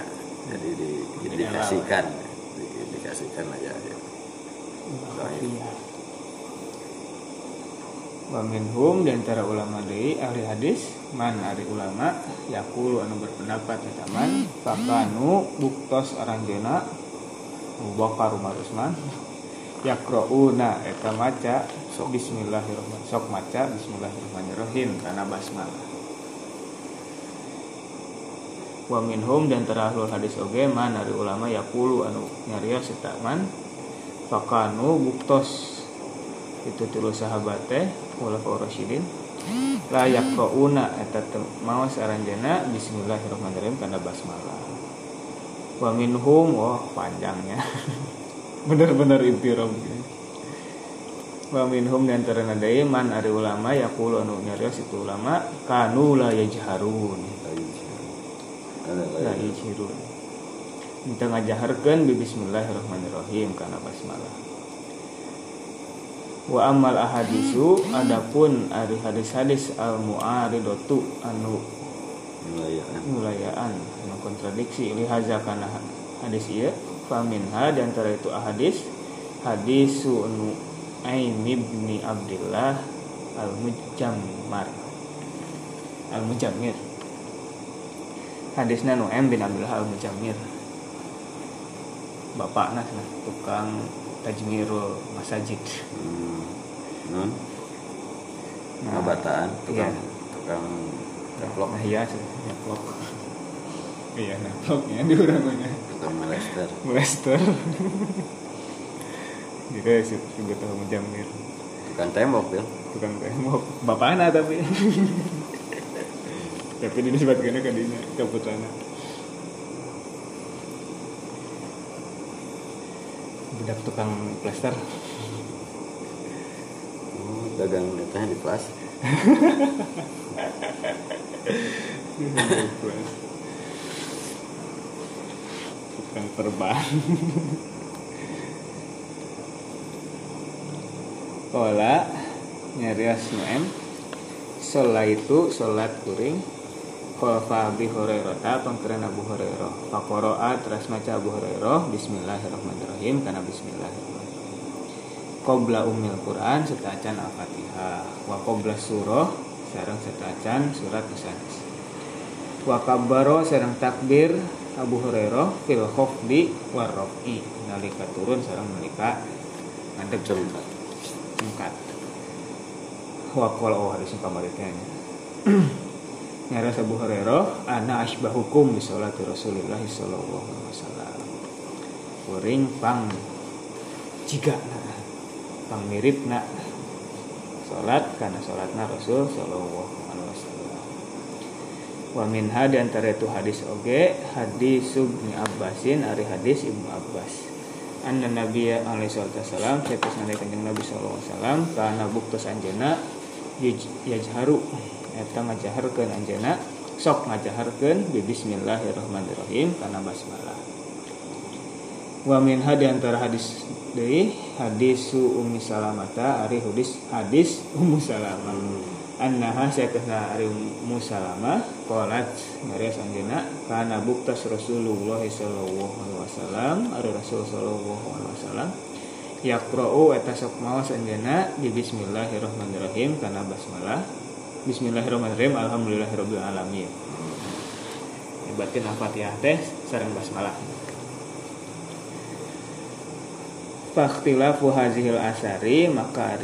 jadi di, Jadi dikasihkan di- dikasihkan aja ya. Iya. Wa minhum dan antara ulama deui ahli hadis man ari ulama yaqulu anu berpendapat eta man fakanu buktos aranjeuna Abu Bakar Umar Utsman yaqrauna eta maca Sok. bismillahirrahmanirrahim sok maca bismillahirrahmanirrahim karena basmalah. Wa minhum dan terakhir hadis oge man dari ulama yaqulu anu nyarios eta man fakanu buktos. Itu tilu sahabat teh khulafaur rasyidin. La yaqrauna eta teu maos aranjeuna bismillahirrahmanirrahim kana basmalah. Wa minhum wah panjangnya (laughs) bener-bener intirab wa minhum dan terana deui man ari ulama yaqulu anu nyarios itu ulama kanu la yajharun. Ada la yajharun. Minta ngajaharkeun bi bismillahirrahmanirrahim kana basmalah. Wa amal ahadisu adapun ari hadis-hadis al mu'aridatu anu mulayaan. anu kontradiksi. Lihaza kana hadis ieu faminha di antara itu ahadis hadisu anu Aim ibni Abdullah al mujammar al mujammir hadisna nu Aim bin Abdullah al mujammir bapakna cenah tukang tajmirul masajid. Hmm. Nun, Nah, Abataan, iya. tukang tukang gaplok, nah iya sih nyaplok iya nyaploknya (laughs) di urang tukang molester. Molester Gitu (laughs) sih juga tahu menjamir Tukang tembok, Bil. Tukang tembok. Bapaknya tapi. (laughs) Tapi disebutkan ke dinya ke putrana budak tukang plester. Oh, dagang teh di kelas (laughs) tukang perban Kola nyarias nuem Sholat itu sholat kuring. Khalfa Abi Hurairah ta pangkeran Abu Hurairah. Fakoroa terus maca Abu Hurairah. Bismillahirrahmanirrahim karena Bismillahirrahmanirrahim. Qobla umil Quran setacan Al-Fatihah. Wa qobla surah sarang setacan surat kesanis Wa kabbaro sarang takbir Abu Hurairah fil khofdi warrofi nalika turun sarang nalika ngadeg Cemkat. singkat wakol oh hadis kamar itu (clears throat) hanya nyara Abu Hurairah ana asbahukum bi sholati Rasulillah sallallahu alaihi wasallam. Kuring pang jika na pang mirip na salat karena salatna Rasul sallallahu wa min di antara itu hadis oge hadis Ibnu Abbasin ari hadis Ibnu Abbas. Anna nabiyya alaihi salatu wasalam satus nade kanjeng nabi sallallahu alaihi wasallam kana buktos anjeuna yaj- yajharu eta ngajaharkeun anjeuna sok ngajaharkeun bi bismillahirrahmanirrahim kana basmalah. Wa min hadi antara hadis deui hadis ummi salamata ari hadis hadis ummu salamah annaha sayakna ari ummu salamah qalat ngarias anjeuna kana buktas rasulullah sallallahu alaihi wasallam ari rasul sallallahu alaihi wasallam yaqra'u eta sok maos anjeuna di bismillahirrahmanirrahim kana basmalah bismillahirrahmanirrahim alhamdulillahirabbil alamin. Ibatin al-fatihah teh sareng basmalah. Fakhtilafu hazihil asari maka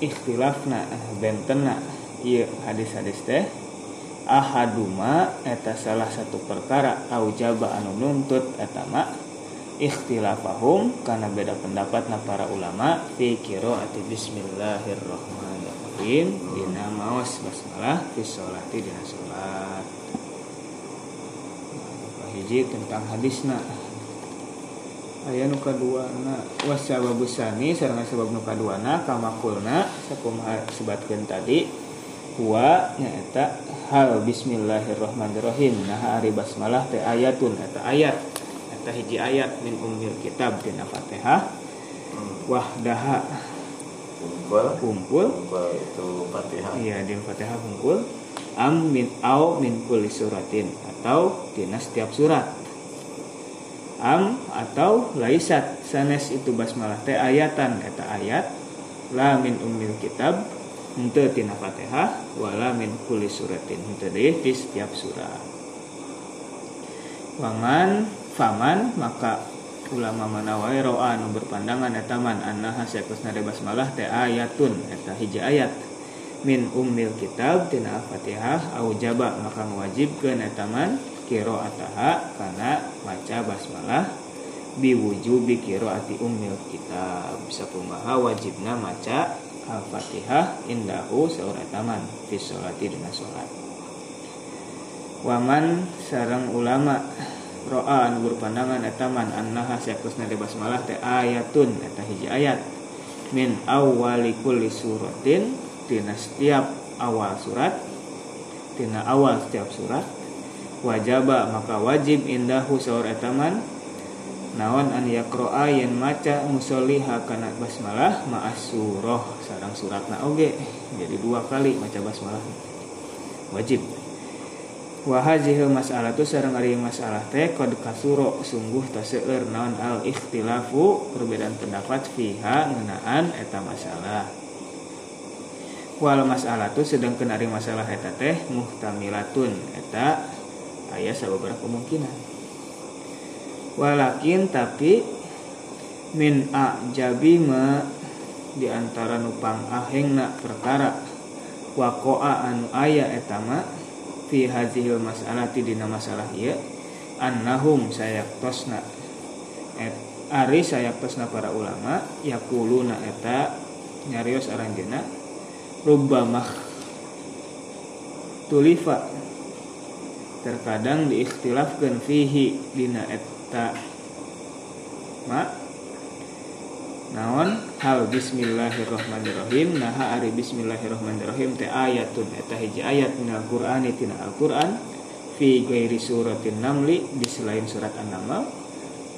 ikhtilafna bentena ieu hadis-hadis teh ahaduma eta salah satu perkara aujaba anu nuntut eta mah ikhtilafahum karena beda pendapat na para ulama fi qiraati bismillahirrahmanirrahim dina maos basmalah fi sholati dina salat hiji tentang hadisna aya nu kaduana. Wasababusani sareng sabab nu kaduana kamakulna sakumaha sebatkeun tadi huwa nyaeta hal bismillahirrahmanirrahim. Nah ari basmalah teh ayatun eta ayat. Eta hiji ayat min ummil kitab dina Fatihah. Wahdaha. Kumpul. Kumpul. Kumpul itu fatihah. Iya di Fatihah kumpul. Am min au min kulli suratin. Atau dina setiap surat am atau laisat. Sanes itu basmalah teh ayatan kata ayat. La min kitab henteu tina Fatihah. Wala min kulli suratin henteu deui di setiap surat waman faman maka ulama mana wae roa anu berpandangan eta man annaha de basmalah teh ayatun eta hiji ayat. Min ummil kitab tina Fatihah au jaba maka ngawajibkeun eta man qiraataha kana maca basmalah biwujubi qiraati ummil kitab. Bisa kumaha wajibna maca Al-Fatihah indahu saur eta man fi sholati dina salat waman sareng ulama roa anu berpandangan eta man annaha sakusna de basmalah teh ayatun eta hiji ayat. Min awwali kulli suratin tina setiap awal surat tina awal setiap surat wajaba maka wajib indahu saur eta man naon an yaqra'a yen maca musolliha kana basmalah ma'as surah sareng suratna oge jadi dua kali maca basmalah. Wajib. Wa hadhihi mas'alatu sareng ari masalah teh qad kasuro sungguh taseueur naon al ikhtilafu perbedaan pendapat fiha ngeunaan eta masalah. Wal mas'alatu sedangkeun ari masalah eta teh muhtamilatun eta aya sababaraha kemungkinan. Walakin tapi min ajabi ma di antara nupang ahengna perkara waqa'a anu aya eta ma fi hadhil mas'alati dina masalah ieu annahum sayaktosna et ari sayaktosna para ulama yaquluna eta nyarios aranjeuna rubbamah tulifa terkadang diikhtilafkan fihi dina eta ma? Naon? Hal bismillahirrahmanirrahim. Naha ari bismillahirrahmanirrahim teh ayatun. Eta hiji ayat minal qur'ani tina al-qur'an. Fi ghairi suratin namli di selain surat an-naml.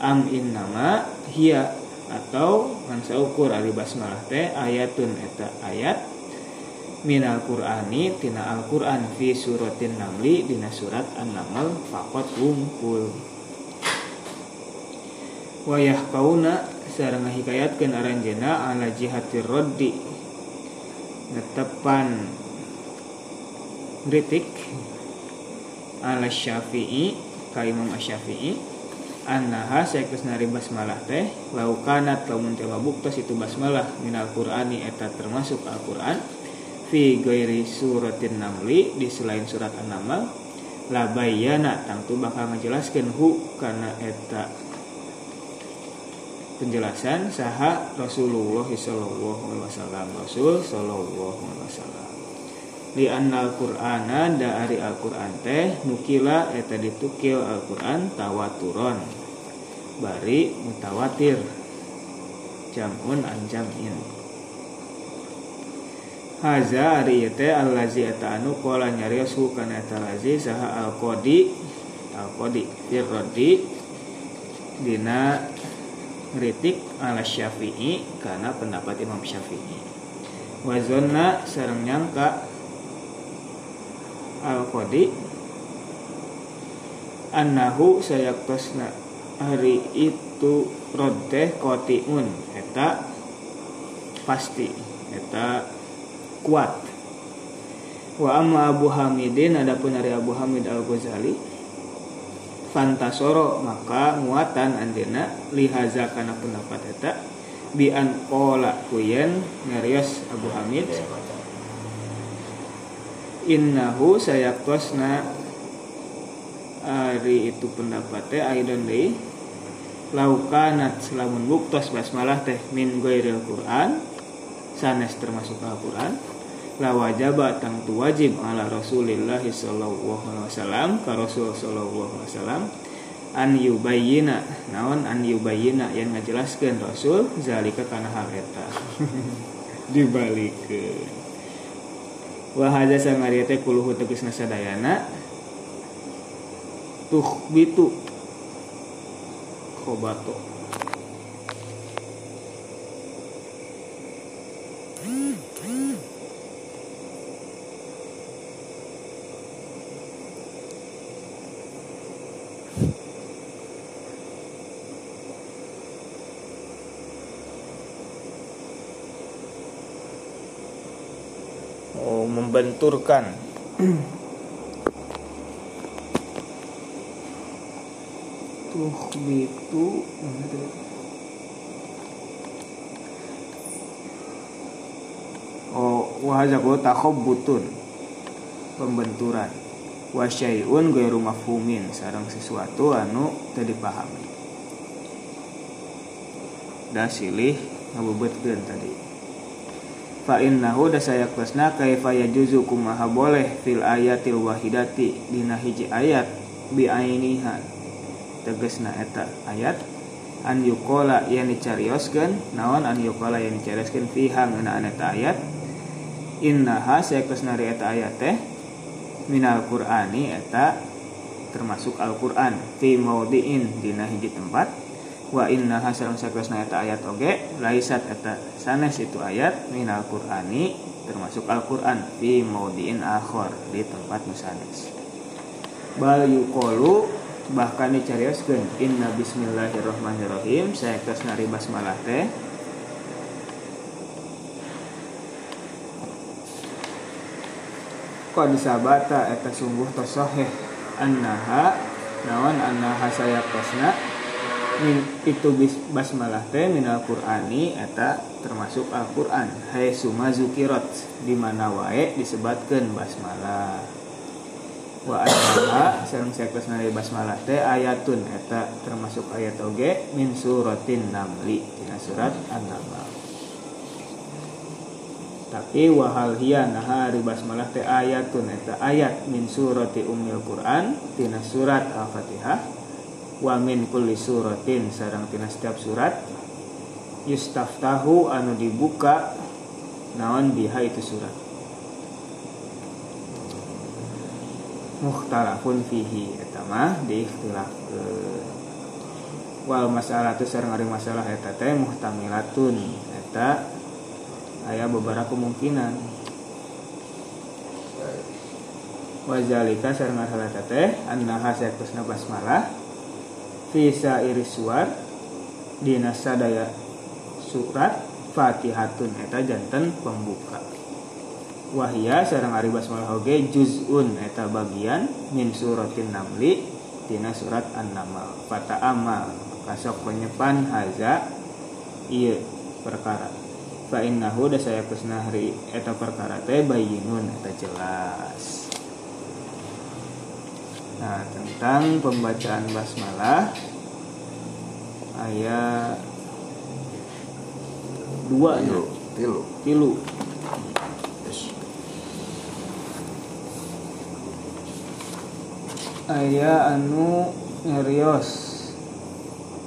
Am in nama hiya atau mansa ukur ari basmalah teh ayatun. Eta ayat minal qur'ani tina al-qur'an fi suratin namli dina surat an-naml faqat kumpul wayah kauna sareng ngahikayatkeun aranjeuna ala jihatir roddi netepan kritik ala syafi'i ka imam syafi'i annaha saekus nari basmalah teh laukanat lamun teh buktos itu basmalah minal qur'ani eta termasuk al-qur'an fi gairi suratin namli di selain surat an-naml la bayyana. Tangtu bakal ngajelaskeun hu kana eta penjelasan saha Rasulullah sallallahu alaihi wasallam. Rasul sallallahu alaihi wasallam. Di annal Qur'ana dari Al-Qur'an teh nukila eta ditukil Al-Qur'an tawaturon. Bari mutawatir. Jamun anjamin Haza ari teh allazi eta anu qala nyarios kana eta lazi saha al-qadi. Al-qadi firrodi dina ngeritik ala syafi'i karena pendapat Imam Syafi'i. Wazonna sareng nyangka al qadi annahu sayaktosna hari itu rodeh kotiun. Eta pasti eta kuat. Wa amma Abu Hamidin adapun dari Abu Hamid Al Ghazali fantasoro maka muatan andena lihaza kana pendapat eta bi an qala kuyen ngarios Abu Hamid. Innahu sayaktosna ari itu pendapatnya aidon deui laukanat selamun buktos basmalah teh min ghairil Quran sanes termasuk Al-Quran la wajaba tangtu wajib ala Rasulillah sallallahu alaihi wasallam ka Rasul sallallahu alaihi wasallam an yubayyina naon an yubayyina yang ngajelaskeun Rasul zalika kana hal eta. (laughs) Dibalikeun wa hadza sangari teh kuluhu tegasna sadayana bitu khobato membenturkan. Tuh itu oh wahazaku butun pembenturan. Wasyai'un gairu mafhumin. Sarang sesuatu anu tadi dipahami dah silih ngabubetkeun tadi fa innahu da saya kesna kaifa yajuzu kumaha boleh fil ayatil wahidati dina hiji ayat bi ainiha. Tegesna eta ayat an yukola yang dicarioskan naon an yukola yang dicarioskan fiha ngena eta ayat. Innaha saya kesnari eta ayat teh minal qur'ani eta termasuk Al-Qur'an fi maudiin dina hiji tempat wa inna hasalam sakresna eta ayat oge laisat eta sanes itu ayat minal qur'ani termasuk Al-Qur'an fi maudiin akhor di tempat nusanes. Bal yuqalu bahkan dicarioskeun inna bismillahirrahmanirrahim saya nari basmalah teh. Qad sabata eta sungguh tasahih annaha nawan annaha saya kasna min itu basmalah teh minal qur'ani eta termasuk Al-Qur'an. Hai sumazukirat di mana wae disebutkan basmalah. Wa anha sareng saeus nari basmalah teh ayatun eta termasuk ayat oge min suratin namli dina surat an-naml. Tapi wahal hiya naha ari basmalah teh ayatun eta ayat min surati ummil quran tina surat al-fatihah wa min kulli suratin sarang tina setiap surat yustaftahu anu dibuka naon biha itu surat. Mukhtalafun fihi eta mah diikhtilafkeun. Wal masalah itu sareng ari masalah eta teh muhtamilatun eta aya beberapa kemungkinan. Wazalika sareng masalah eta teh annaha sayakusna basmalah Visa iris suar dina sadaya surat Fatihatun. Eta jantan pembuka. Wahia sarang ari basmalah oge juzun. Eta bagian min suratin namli tina surat an-namal. Fata amal. Kasok penyepan haza iya perkara. Fa innahu da saya eta perkara teh bayinun eta jelas nah tentang pembacaan basmalah ayat dua ya tilu tilu. Tilu. Yes. aya anu ngerios.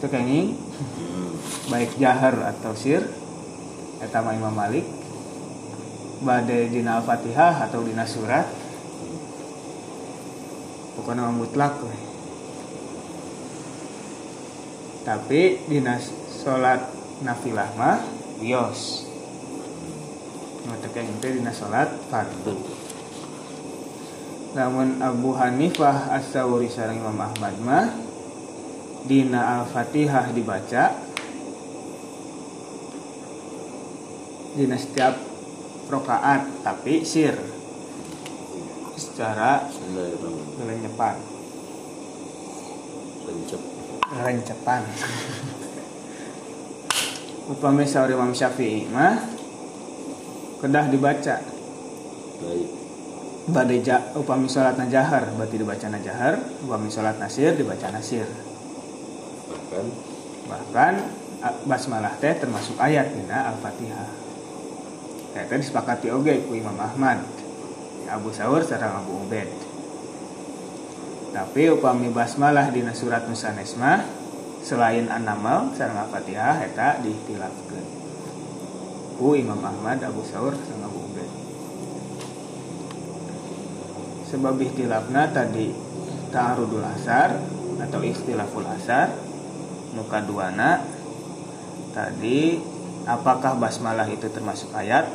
Tekenging Hmm. baik jahar atau sir eta mah Imam Malik. Badai dina Al-Fatihah atau dina surat pokoknya mah mutlak we. tapi dina salat nafilah mah wios tekeng teh dina salat fardu namun Abu Hanifah As-Sawri sareng Imam Ahmad mah dina Al-Fatihah dibaca dina setiap rokaat tapi sir secara gelenyepan Pencep. gelencepan upami sauri Imam Syafi'i mah kedah dibaca. Baik. badai ja, upami salat najahar berarti dibaca najahar upami salat nasir dibaca nasir Bahkan? Bahkan basmalah teh termasuk ayat dina al-fatihah. Teh disepakati oge ku Imam Ahmad Abu Saur sareng Abu Ubaid. Tapi upami basmalah dina surat nusanes mah selain an-namal sareng al-fatihah eta diihtilafkeun ku Imam Ahmad Abu Saur sareng Abu Ubaid. Sebab ihtilafna tadi ta'arudul asar atau ikhtilaful asar nuka duana tadi apakah basmalah itu termasuk ayat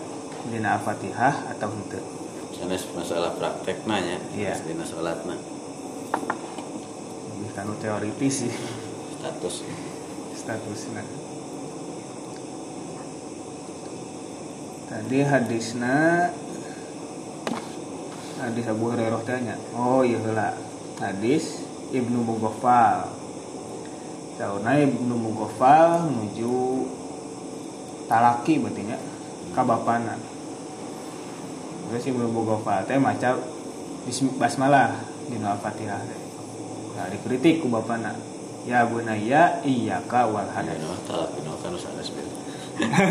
dina al-fatihah atau henteu sanes masalah praktek nanya. Iya. Dina salatna lebih kanu teoritis sih status. Statusnya tadi hadisna hadis Abu Hurairah tanya oh iya lah hadis Ibnu Mughafal. Sauna Ibnu Mughafal menuju talaki berarti nya ka bapana terus Ibnu Mughafal teh maca basmalah di Al-Fatihah. Teh nah dikritik ku bapana ya bunaya iyyaka wal hadas Ayo, talak ini kan bil. (laughs)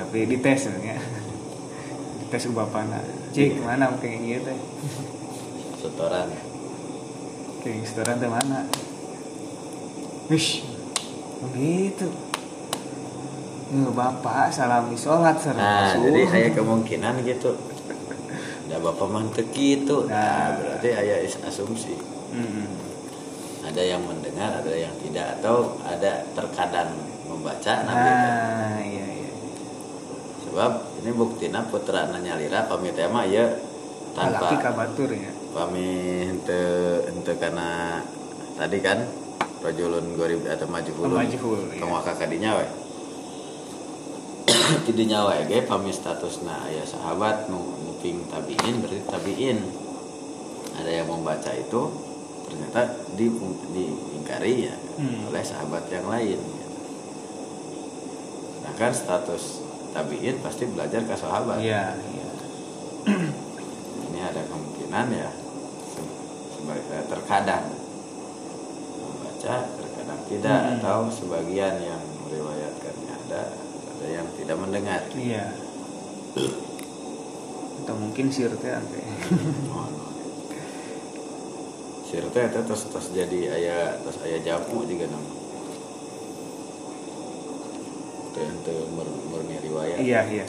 tapi dites ya. Dites ku bapana cik mana kayak gitu? Teh Setoran. kayak restoran teh mana? Wish begitu bapak salami sholat serang Nah, jadi ada kemungkinan gitu. Ada bapak mantek gitu. Nah, Nah. berarti is- asumsi. Mm-mm. Ada yang mendengar, ada yang tidak atau ada terkadang membaca nabi nah iya iya sebab ini buktinya putra nyalira pamit tema ya laki tanpa kabatur ya pamit ente ente karena tadi kan rajulun gorib atau majhulun Majhul, iya. kakak kadinya we (coughs) tidinya we ge pami statusna. Aya sahabat nu nuping tabiin berarti tabiin. Ada yang membaca itu ternyata di diingkari ya Hmm. oleh sahabat yang lain. Sedangkan status tabiin pasti belajar ke sahabat. Iya. Iya. Ini ada kemungkinan ya sebagai terkadang membaca terkadang tidak Hmm. atau sebagian yang meriwayatkannya ada yang tidak mendengar. Iya. Atau mungkin sir (laughs) teh ante sir teh teh terus terus jadi ayah terus ayah jamu juga nama teh mur- murni riwayat. Iya iya.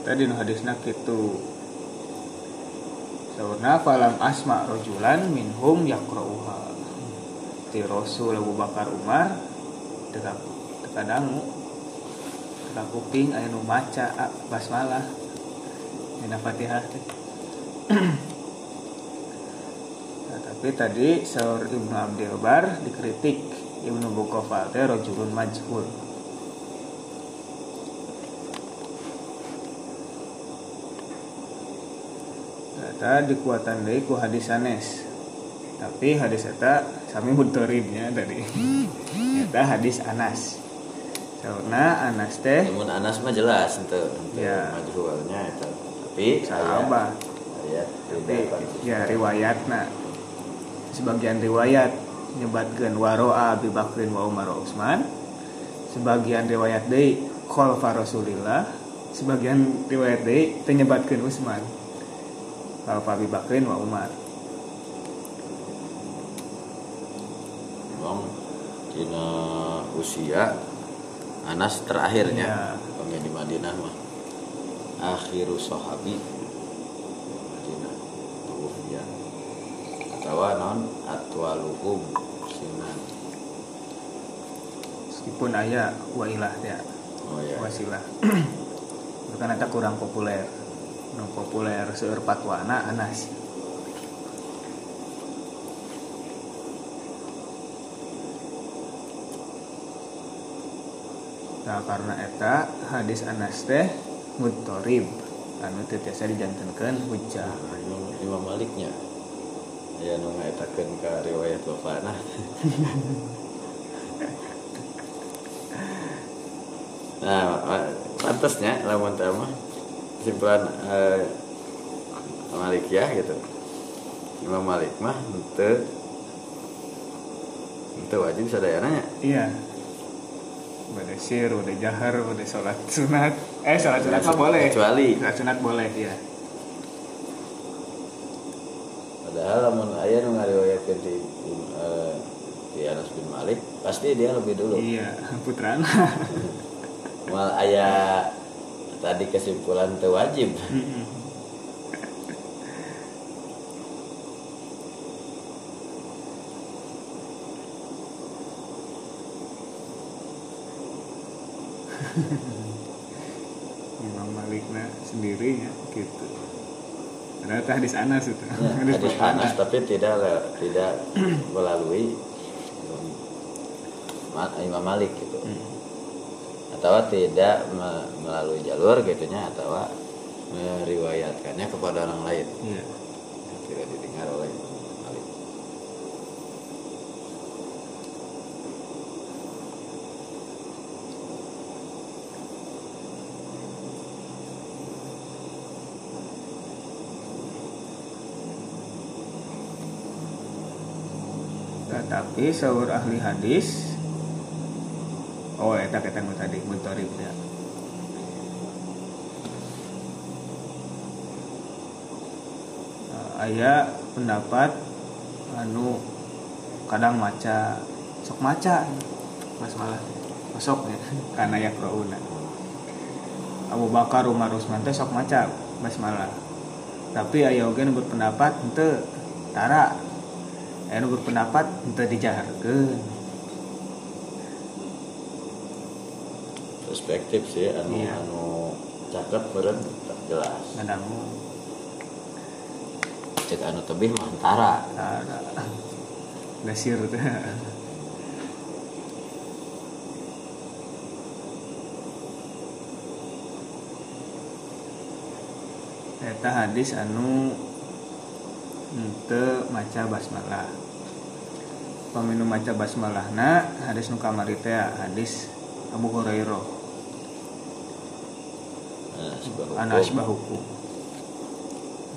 Tadi nu hadisna kitu Saurna falam asma rojulan minhum yakrauha Ti Rasul Abu Bakar Umar Teka, teka dangu kuping aya maca ah, basmalah. Dina Fatihah. Nah, tapi tadi Saur Ibnu Abdul Bar dikritik Ibnu Bukofal rojulun majhul Eta dikuatan deui ku hadis sanes. Tapi hadis eta sami mudtoribnya tadi. Eta hadis Anas. Saurna Anas teh namun Anas mah jelas ente Ya. majrualnya itu tapi sahabat. ayat Tapi ya riwayatna sebagian riwayat nyebatkeun waro'a Abi Bakrin wa Umar Utsman. Sebagian riwayat deui khalfa Rasulillah. Sebagian riwayat deui teu nyebatkeun Utsman. Khalfa Abi Bakrin wa Umar. memang dina usia Anas terakhirnya Ya. di Madinah mah akhiru sahabi Madinah tuwfiya atau non atwaluhum sinan Meskipun aya wailah ya, oh ya wasilah. Itu kan eta kurang populer. Nu populer seueur fatwana Anas. Nah, karena eta hadis Anas teh muttorib anu teu tiasa dijantenkeun hujjah. Nah, Imam, Imam Maliknya ya nu ngaitakeun ka riwayat bapana (laughs) nah ma- pantasnya lamun teh mah kesimpulan eh, Malik ya gitu Imam Malik mah ente ente wajib sadayana Iya. Udah sir, udah jahar, udah sholat sunat. Eh, sholat sunat mah boleh. Kecuali. Sholat sunat boleh, ya. padahal lamun aya nu ngariwayatkeun di eh, di Anas bin Malik pasti dia lebih dulu Iya, (laughs) putrana. mal aya tadi kesimpulan teu wajib. (laughs) Imam Malikna sendiri ya gitu. Ternyata hadis Anas itu. Ya, (laughs) hadis. Anas tapi tidak le- tidak melalui Ma- Imam Malik gitu Hmm. Atau tidak me- melalui jalur gitunya atau meriwayatkannya kepada orang lain Iya. tidak didengar oleh Malik Tetapi sahur ahli hadis Oh, eta kita nu tadi mutorib ya. Eh, aya pendapat anu kadang maca sok maca. Mas malah masuk ya. (laughs) Karena ya krouna Abu Bakar Umar Usman teh sok maca basmalah tapi aya oge berpendapat henteu tara. Aya nu berpendapat henteu dijaharkeun perspektif sih anu Iya. anu cakep beren tak jelas. Ngadangu cek anu tebih mah antara. Tara gasir teh Eta hadis anu henteu maca basmalah. Paminu maca basmalahna hadis nu kamari teh hadis Abu Hurairah hukum.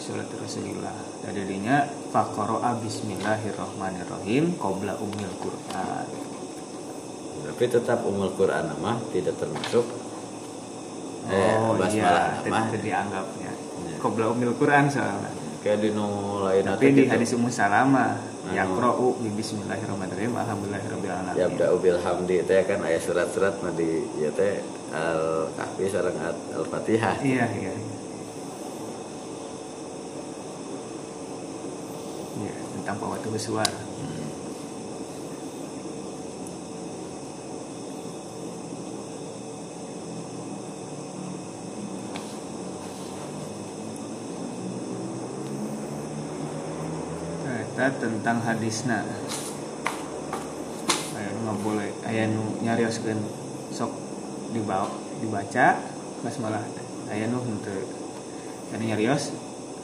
sholat Rasulillah jadinya faqara bismillahirrahmanirrahim qabla umil Quran. Tapi tetap umul Quran nama tidak termasuk eh, oh iya tidak dianggapnya. Iya. qabla umil Quran soalnya. Kayak di lain tapi di hadis Ummu Salamah. Yaqra'u bi bismillahirrahmanirrahim. Alhamdulillahirabbil alamin ya abda ubil hamdi teh kan ayat surat-surat mah di ya teh al kahfi sareng al fatihah iya iya. Iya, tentang pawatu suara Tentang hadisna. Aya nggak boleh. Aya nu nyarioskeun sok dibawa dibaca basmalah teh. aya nu henteu. Anu nyarios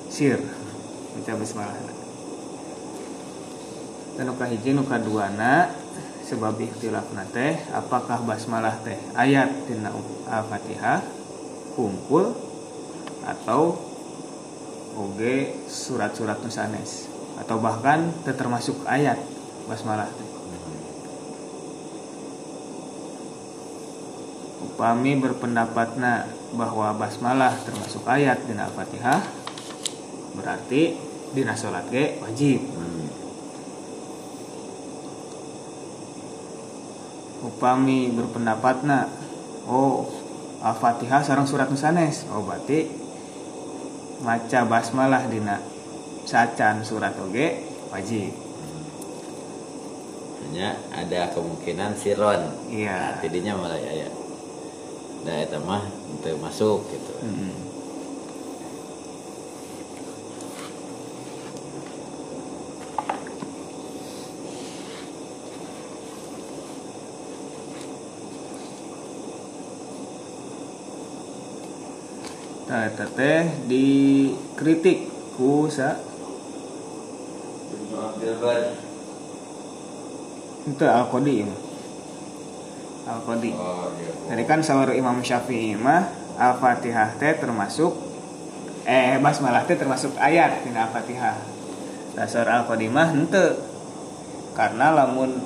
sir. Baca basmalah dan nu kahiji nu kaduana sebab ikhtilafna teh apakah basmalah teh ayat tina al-fatihah kumpul atau oge surat-surat nu sanes atau bahkan termasuk ayat basmalah. Upami berpendapatna bahwa basmalah termasuk ayat dina Al-Fatihah berarti dina salat ge wajib. Upami berpendapatna oh Al-Fatihah sareng surat nu sanes. Oh berarti maca basmalah dina sacan surat oge wajib. hanya ada kemungkinan siron Iya. tidinya malah ayat nah eta mah masuk gitu Mm-mm. Nah, eta teh dikritik ku sa itu al-qadi ya. Al-qadi. oh iya Jadi kan sahur Imam Syafi'i mah Al-Fatihah teh termasuk eh basmalah teh termasuk ayat di Al-Fatihah. Dasar Al-Qadimah henteu. Karena lamun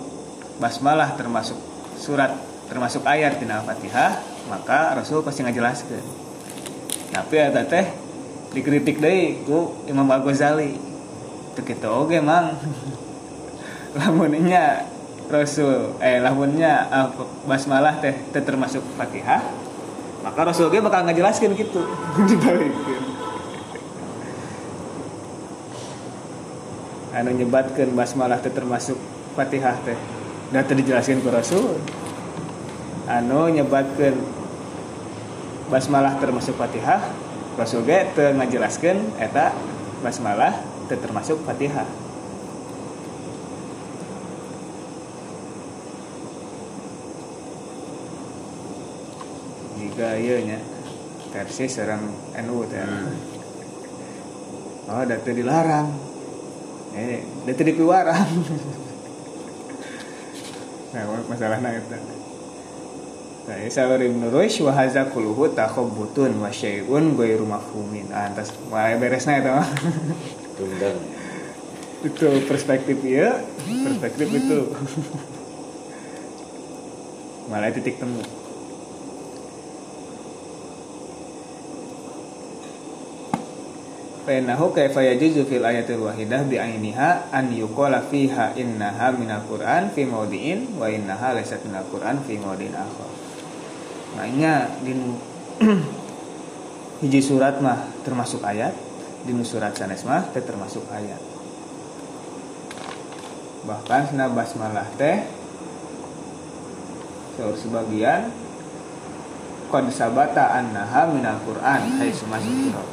basmalah termasuk surat termasuk ayat di Al-Fatihah, maka Rasul pasti ngajelaskeun. Tapi eta teh dikritik deui ku Imam Al-Ghazali. Teu kitu oge mang. lamunnya Rasul. Eh lamunnya uh, basmalah teh teh termasuk Fatihah. Maka Rasul ge bakal ngajelaskeun gitu. (laughs) Dibalikkeun. Anu nyebatkeun basmalah teh termasuk Fatihah teh. Da teu ku Rasul. Anu nyebatkeun basmalah termasuk Fatihah Rasul ge teu ngajelaskeun eta basmalah teu termasuk Fatihah. Jika iya nya versi serang NU teh oh datu dilarang. Eh datu dikeluaran (laughs) nah masalahnya itu Nah, Sa'ur Ibn Rushd wa hadza kulluhu takhabbutun wa syai'un ghairu mafhumin. Ah, antas beresna itu (laughs) mah. Tunggang itu perspektif ya, perspektif itu. Malah titik temu. Fainahu kaifa yajuzu fil ayatil wahidah bi ainiha an yuqala fiha innaha minal Qur'an fi mawdi'in wa innaha laysat minal Qur'an fi mawdi'in akhar. Makanya di (clears throat) hiji surat mah termasuk ayat, di surat sanes mah teh termasuk ayat. Bahkan sana basmalah teh saur sebagian qad sabata annaha minal Qur'an hai masuk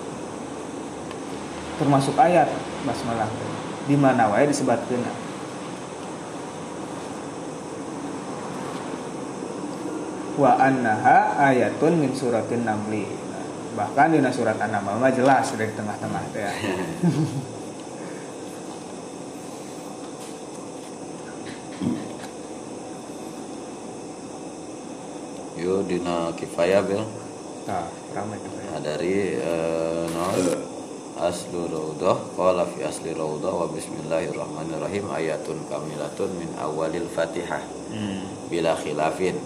termasuk ayat basmalah teh. di mana wae disebutkeun wa annaha ayatun min suratin namli bahkan di surat an-naml mah jelas dari tengah-tengah teh ya. (laughs) yo dina kifayah bel Nah, ramai. Nah, dari eh, non aslu raudah qala fi asli raudah wa bismillahirrahmanirrahim ayatun kamilatun min awalil fatihah hmm. bila khilafin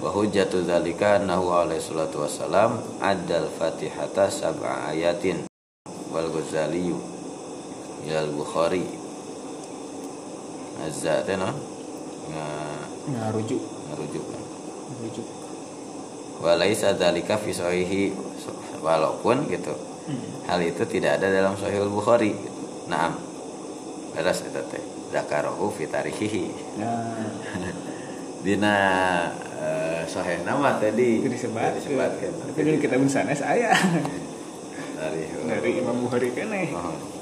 wa hujjatu dzalika annahu alaihi salatu wassalam addal fatihata sab'a ayatin. Wal ghazali ilal bukhari. Azza tena ngarujuk ngarujuk ngarujuk wa laisa dzalika fi sahihi walaupun gitu hmm. hal itu tidak ada dalam sahih bukhari. Naam. Beres eta teh. Zakarahu fi tarihihi. Nah. (laughs) Dina uh, nama tadi disebat disebutkan tapi dulu kita sanes aya. Dari dari Imam Bukhari keneh. Oh.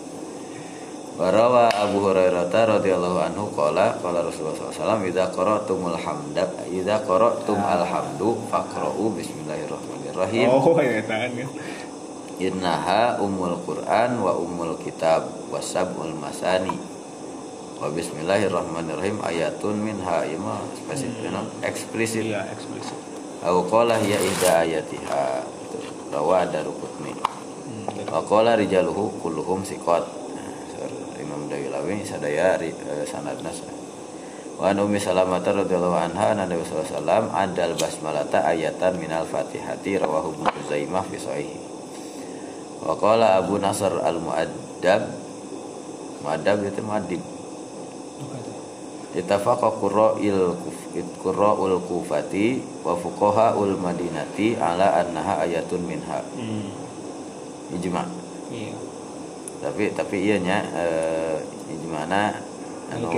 Warawa Abu Hurairah radhiyallahu anhu qala qala Rasulullah SAW idza qara'tumul hamda idza qara'tum alhamdu faqra'u bismillahirrahmanirrahim. Oh ya tahan ya. Innaha umul Qur'an wa umul kitab wa sab'ul masani wa bismillahirrahmanirrahim ayatun minha ima spesifik no? eksplisit. Iya eksplisit. Au qala hiya ihda ayatiha Itu, rawa darukutni hmm. wa qala rijaluhu kulluhum siqat. Nah, Imam Dawilawi sadaya eh, sanadna wa an ummi salamah radhiyallahu anha anna Nabi sallallahu alaihi wasallam adal basmalata ayatan minal fatihati rawahu Ibnu Zaimah fi sahih wa qala Abu Nasr al muaddab itu muaddib Ittafaqa qurra'il qurra'ul kufati wa fuqaha'ul madinati ala annaha ayatun minha. Hmm. ijma. Iya. Tapi tapi iya nya eh, ijmana anu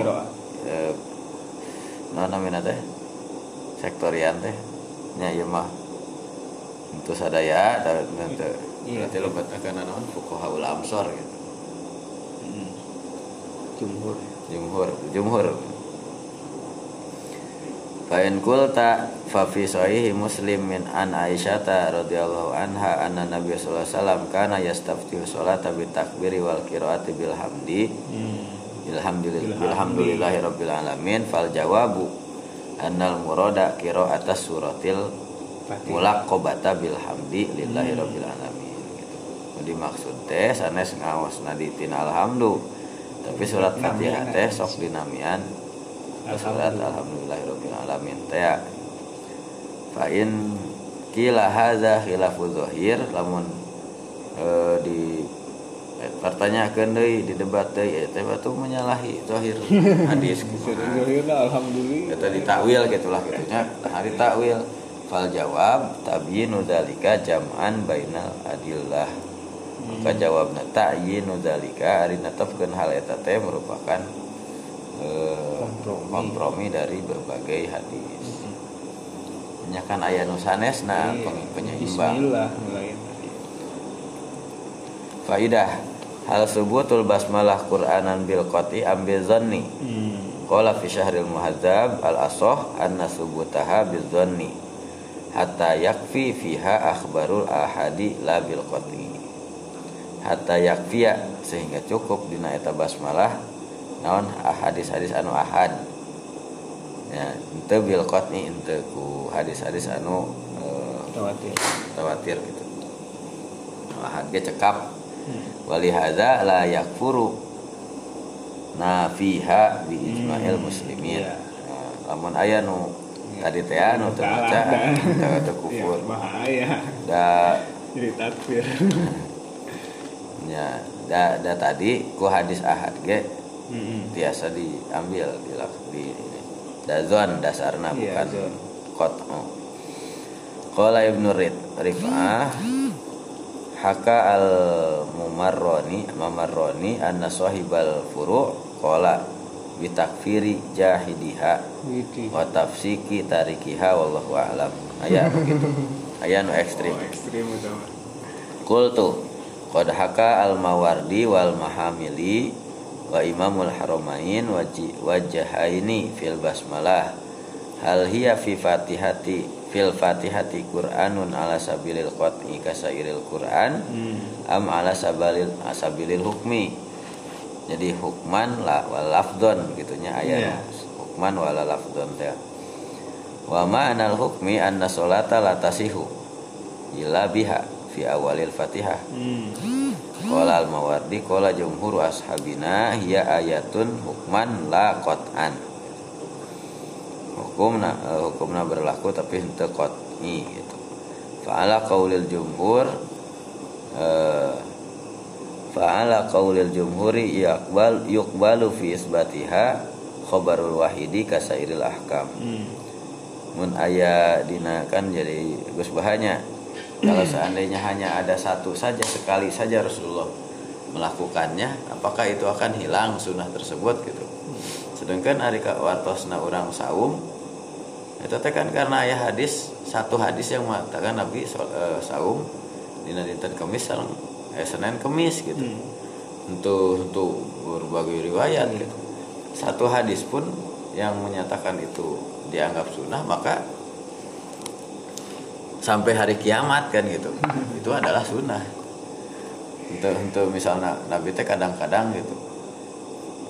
eh, no namina teh sektorian teh nya ieu mah itu sadaya nanti Iya. berarti lobat akan naon? Fuqahaul amsor gitu. Hmm. jumhur jumhur jumhur Fa'in kulta fa fi sahihi Muslim min an Aisyata radhiyallahu anha anna Nabi sallallahu alaihi wasallam kana yastaftihu sholata bi takbiri wal qiraati bil hamdi hmm. Alhamdulillah. Alhamdulillahi rabbil alamin fal jawabu annal murada qiraatas suratil Fatihah. mulaqabata bil hamdi lillahi rabbil alamin gitu. Jadi maksud teh sanes ngaosna di tin alhamdu tapi surat Fatihah teh sok dinamian. Surat alhamdulillahi rabbil alamin teh. Ya. fa in kila hadza khilafu zahir lamun eh, di eh, pertanyakan deui di debat deui teh batu menyalahi zahir (laughs) hadis. Kumaha Alhamdulillah, kita ditakwil gitulah gitunya hari takwil. Fal jawab tabyinu dzalika jam'an bainal adillah maka jawabna ta'yinu dzalika ari netepkeun hal eta teh merupakan eh, Kompromi. kompromi dari berbagai hadis nya kan aya nu sanesna Iya. penyeimbang faidah hal subutul basmalah qur'anan bil qati ambil zanni Hmm. Qala fi syahril muhadzab al asoh anna subutaha bidzanni hatta yakfi fiha akhbarul ahadi la bil qat'i hatta yakfiya sehingga cukup dina eta basmalah naon hadis-hadis anu ahad ya ente bil qat'i ente ku hadis-hadis anu eh, Tawatir. tawatir gitu ahad ge cekap Hmm. walihada la yakfuru nafiha bi ijma'il Hmm, muslimin iya. Nah, lamun aya nu Iya. tadi teh anu teu Salah, baca dah. teu teu Ya, kufur bahaya. da Jadi takfir. (laughs) nya da, da tadi ku hadis ahad ge Hmm. biasa diambil di, di dazon dasarna Iya, bukan zon. qat'u Qala Ibnu Rid Rif'ah Haka al mumarroni Mamarroni Anna sahibal furu' Qala Bitakfiri jahidiha. Wa tafsiki tarikiha Wallahu a'lam Aya begitu (laughs) Aya nu ekstrim Oh, ekstrim itu. mah. Qad haka al mawardi wal mahamili Wa imamul haramain waji- Wajahaini fil basmalah. Hal hiya fi fatihati Fil fatihati Qur'anun ala sabilil qat'i kasairil Qur'an Hmm. Am ala sabilil, sabilil hukmi. Jadi hukman la, wal lafdon gitunya ayat. Hukman wala lafdon teh Wa ma'anal hukmi anna sholata la tasihu illa biha fi awalil fatihah Hmm. Qala al-Mawardi qala jumhur ashabina hiya ayatun hukman la qat'an. Hukumna uh, hukumna berlaku tapi henteu qat'i gitu. Fa'ala qaulil jumhur uh, fa'ala qaulil jumhuri yaqbal yuqbalu fi isbatiha khabarul wahidi kasairil ahkam. Hmm. Mun aya dina kan jadi gus bahanya kalau seandainya hanya ada satu saja sekali saja Rasulullah melakukannya apakah itu akan hilang sunnah tersebut gitu sedangkan hari wartosna orang saum itu kan karena ayah hadis satu hadis yang mengatakan Nabi uh, saum di dinten kemis eh, Senin kemis gitu hmm. untuk untuk berbagai riwayat hmm. gitu satu hadis pun yang menyatakan itu dianggap sunnah maka sampai hari kiamat kan gitu. Itu adalah sunnah. Untuk untuk misalnya nabi teh kadang-kadang gitu.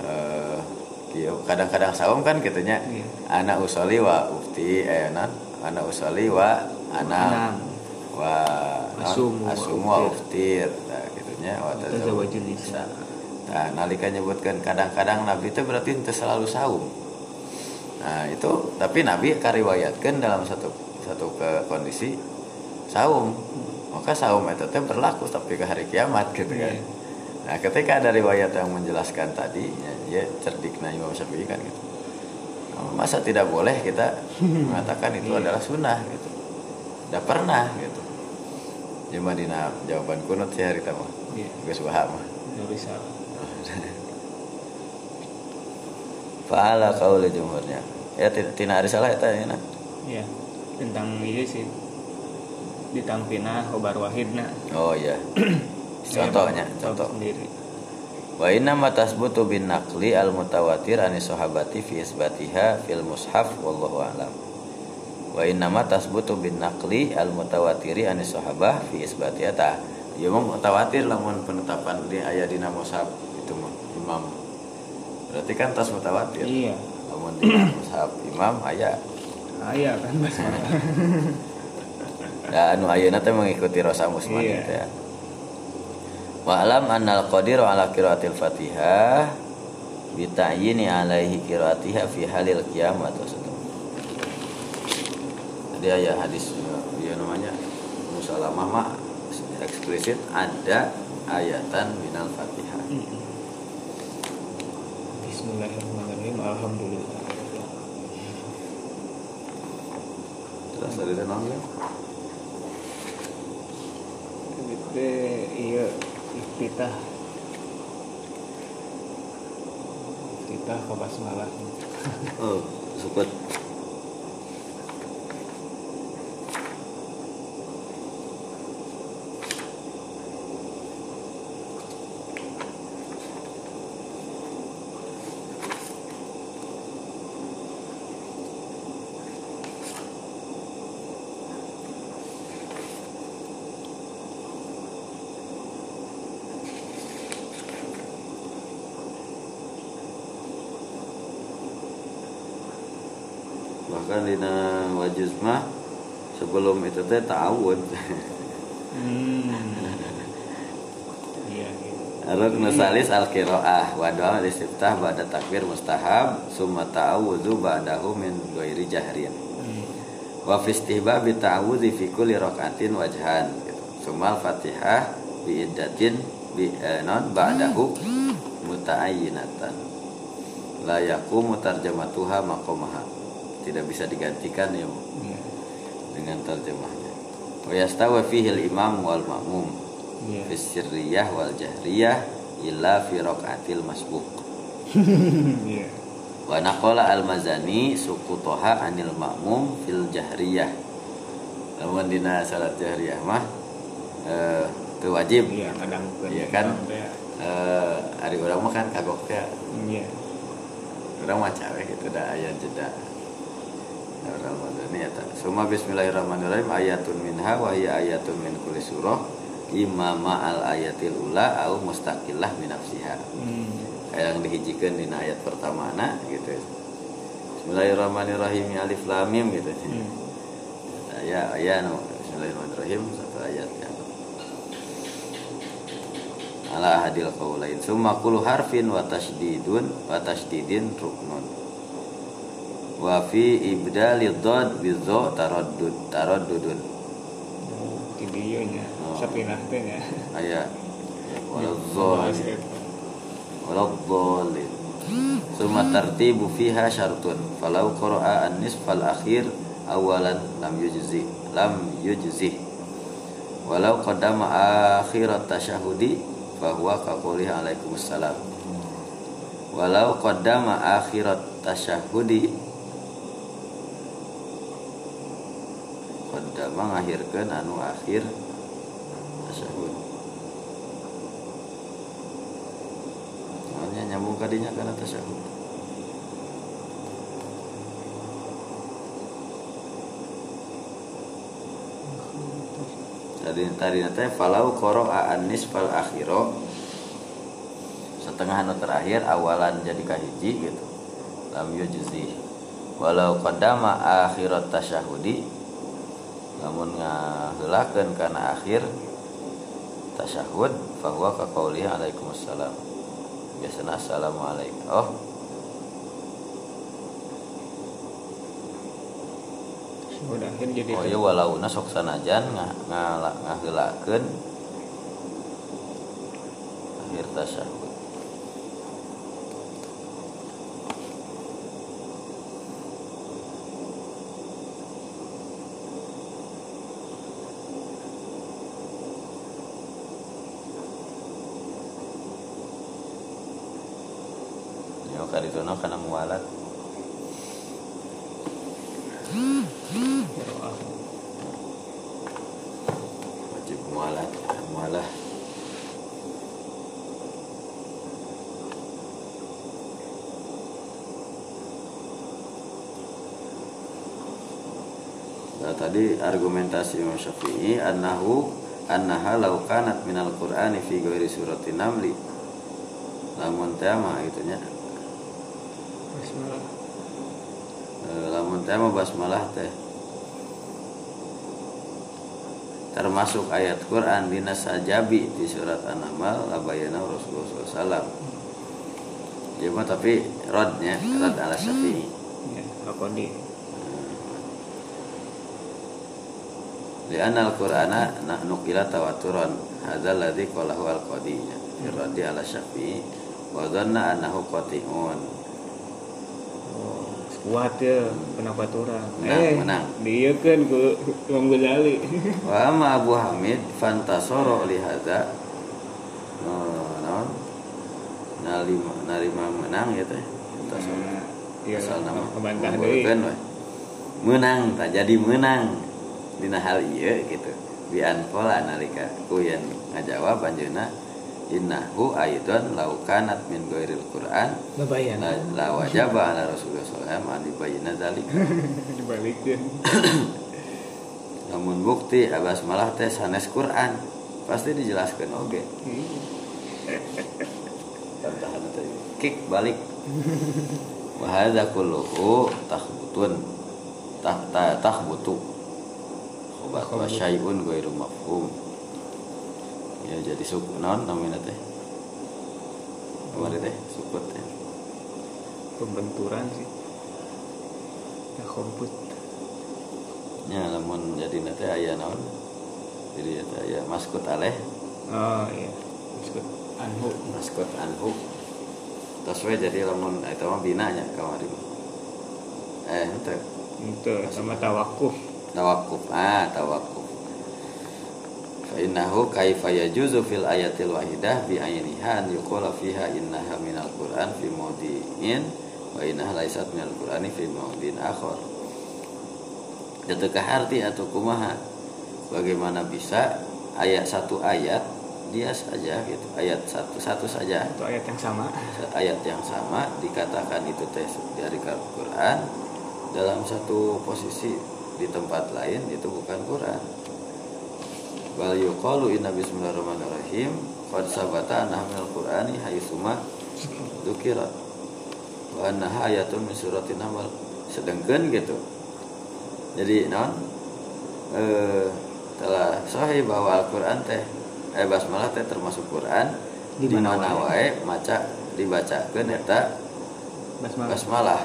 Uh, kadang-kadang saum kan gitunya. Iya. anak usoli wa ufti eh anak usoli wa anak wa asumu, asumu wa uftir. nah, gitunya wa tazawwajul nisa. Nah nalika nyebutkan kadang-kadang nabi itu berarti itu selalu saum. Nah itu tapi nabi kariwayatkan dalam satu satu ke kondisi saum. Maka saum itu teh berlaku tapi ke hari kiamat gitu kan. Yeah. nah ketika ada riwayat yang menjelaskan tadi ya, ya cerdiknya Imam Syafi'i kan gitu. Masa tidak boleh kita (laughs) mengatakan itu yeah. adalah sunnah gitu? Tidak pernah gitu. Cuma di jawaban kunut sih hari tamu yeah. gue paham bisa. (laughs) Fa'ala kauli jumhurnya. Ya tidak ada salah ya Iya tentang ini sih. Ditampina khobar wahidna oh iya. (clears throat) Contohnya contoh. sendiri. Wa inna ma tasbutu bin naqli al mutawatir ani sahabati fi isbatiha fil mushaf wallahu alam. Wa inna ma tasbutu bin naqli al mutawatiri ani sahabah fi isbatiha. Ta ya mau mutawatir lamun penetapan di ayat dina mushaf itu mah imam. Berarti kan tas mutawatir. Iya. Lamun di mushaf imam ayah kan (laughs) ya anu ayeuna teh mengikuti Rosa Musman iya. gitu ya. Wa alam annal qadiru ala qiraatil Fatihah bitayini alaihi qiraatiha fi halil kiamat jadi ayat hadis ya namanya musalamah mah eksplisit ada ayatan minal Fatihah. Bismillahirrahmanirrahim. Alhamdulillah Terus dari tenang ya. Gede iya iftitah. Iftitah ke basmalah. Oh, suka bahkan dina wajuz mah sebelum itu teh ta'awud hmm. iya, iya. Rukun salis al kiroah wa doa istiftah pada takbir mustahab summa ta'awudzu ba'dahu min ghairi jahrin. Hmm. Wa fi istihbab ta'awudzi fi kulli rakaatin wajhan. Summa Fatihah bi iddatin bi eh, non ba'dahu muta'ayyinatan. La yaqumu tarjamatuha maqamaha tidak bisa digantikan ya yeah. dengan terjemahnya. Wa yastawa fihi imam wal ma'mum. Yeah. fi sirriyah wal jahriyah illa fi raqatil masbuq. (laughs) Yeah. wa naqala al mazani sukutoha anil ma'mum fil jahriyah. Lamun dina salat jahriyah mah eh itu wajib. Iya kadang iya kan? eh hari orang mah kan kagok teh iya. Orang mah cewek itu dah ayat jeda. Suma bismillahirrahmanirrahim ayatun minha wa hiya ayatun min kulli surah imama al ayatil ula au mustaqillah min nafsiha. Hmm. Yang dihijikeun dina ayat pertama na gitu. Bismillahirrahmanirrahim alif lam mim gitu. Hmm. Ya ya no bismillahirrahmanirrahim satu ayat ya. ala hadil qaulain summa kullu harfin wa tasydidun wa tasydidin ruknun wa fi ibdali dhad bi dha taraddud taraddudun. Videonya, Oh. sapinah teh nya. aya wala dhalin. Wala dhalin. Summa tartibu fiha syartun. Falau qara'a an-nisfal akhir awalan lam yujzi lam yujzi. Walau qaddama akhirat tasyahudi fahuwa kaqulih alaikumussalam. Walau qaddama akhirat tasyahudi qaddama ngahirkeun anu akhir tasyahud Soalnya nyambung kadinya karena tasyahud tadi tadi nanti falau koro anis fal akhiro setengah anu terakhir awalan jadi kahiji gitu. Lam yujzi. Walau qadama akhirat tasyahudi namun ngaheulakeun kana akhir tasyahud fahuwa ka qaulihi alaikumussalam. Biasana assalamualaikum. Oh. Udah akhir jadi oh iya walauna sok sanajan nga- ngala- ngaheulakeun akhir tasyahud Yo karitono kana mualat Qiraah. wajib mualat mualah Tadi argumentasi Imam Syafi'i annahu annaha law kanat minal qur'ani fi ghairi suratin namli. Lamun teh mah gitu nya Bismillah. Eh, lamun teh mah basmalah teh. Termasuk ayat Quran dina sajabi di surat An-Naml labayana Rasulullah SAW ya mah tapi rodnya rod ala syafi'i. Ya, apa di? Li'anna al-Qur'ana nah nukila tawaturan hadzal ladzi qalahu al-qadi rodi ala syafi'i wa dhanna annahu qati'un kuat ya pendapat orang. Menang, eh, menang. Dia kan ke Imam Ghazali. (laughs) wa amma Abu Hamid fantasoro li hadza. Oh, naon nalima menang ya teh. Fantasoro Iya, asal nama. we. menang tak jadi menang dina hal ieu gitu. Bi anqala nalika kuyan ngajawab anjeunna innahu aidan law kanat min ghairil qur'an. Babayan. la, la wajaba ala rasulullah sallallahu alaihi wasallam an dibayina dzalika (laughs) Dibalikkan. (coughs) namun bukti abas malah teh sanes Quran. Pasti dijelaskan oke. (laughs) Tantahan tadi kick balik. Wahada kulluhu takhbutun. Tah tah takhbutu. obat wa syai'un ghairu mafhum. Ya jadi suku non namanya teh? Kemarin teh sukut teh. Pembenturan sih. Ya komput. ya namun jadi nanti ayah naon? Jadi ya aya maskot aleh. Oh iya. Maksud anhu. maskot anhu. Terus we jadi lamun itu mah bina nya kamari eh itu Itu sama tawakuf. Tawakuf ah tawakuf fa innahu kaifa yajuzu fil ayatil wahidah bi ayniha an yuqala fiha innaha minal qur'an fi mawdi'in wa innaha laysat minal qur'ani fi mawdi'in akhar. Ketika arti atau kumaha? Bagaimana bisa ayat satu ayat dia saja gitu ayat satu satu saja? Itu ayat yang sama. ayat yang sama dikatakan itu teh dari Quran dalam satu posisi di tempat lain itu bukan Quran. Wal yuqalu inna bismillahirrahmanirrahim qad sabata anna minal qur'ani haitsuma dzukira. Wa annaha ayatun min suratin naml. Sedengkeun gitu. Jadi non eh telah sahih bahwa Al-Qur'an teh eh basmalah teh termasuk Quran. Di mana wae? Maca dibacakeun eta basmalah. basmalah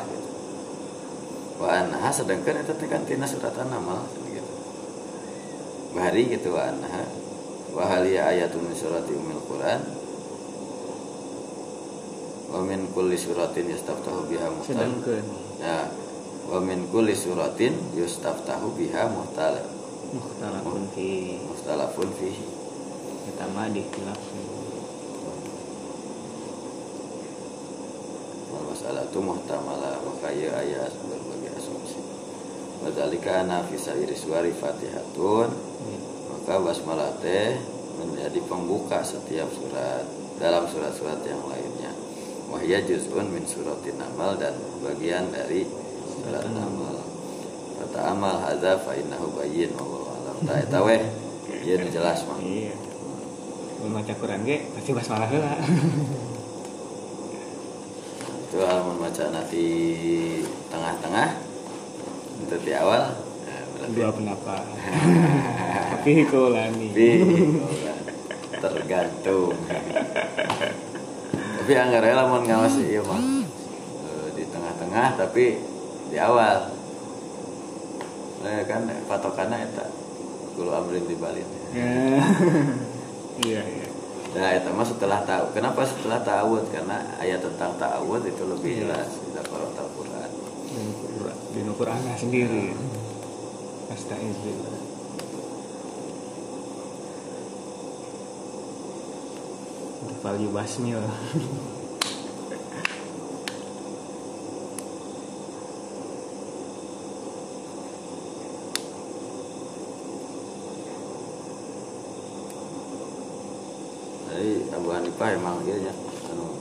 anha sedangkan eta teh kan tina surat an-naml gitu. Bahari gitu wa anha. Wa hal ya ayatun min surati ummil quran. Wa min kulli suratin yastaftahu biha muhtal. Ya. Wa min kulli suratin yustaftahu biha muhtal. Mukhtalafun fi. Mustalafun fihi eta mah dikhilaf wal masalah itu muhtamala maka ya ayat Wadhalika ana fi sairi suwari fatihatun. Maka basmalah teh menjadi pembuka setiap surat dalam surat-surat yang lainnya. Wahya juz'un min suratin namal dan bagian dari surat namal kata amal hadza fa innahu bayyin wallahu alam. Ta eta weh? Ieu nu jelas mah iya. Maca Quran ge pasti basmalah heula. Itu alamun maca nanti tengah-tengah itu di awal nah, berarti dua penapa (laughs) tapi kulani Tapi tergantung. tapi anggar rela mau ngawas iya mah Eh, di tengah-tengah tapi di awal. Nah, kan patokannya eta kulo amrin dibalin. Ya. (laughs) iya iya Nah, itu mah setelah tahu. Kenapa setelah ta'awud? Karena ayat tentang ta'awud itu lebih jelas di dalam Al-Qur'an. Di Quran sendiri. Astagfirullah value basmil Jadi Abu Hanifah emang iya nya anu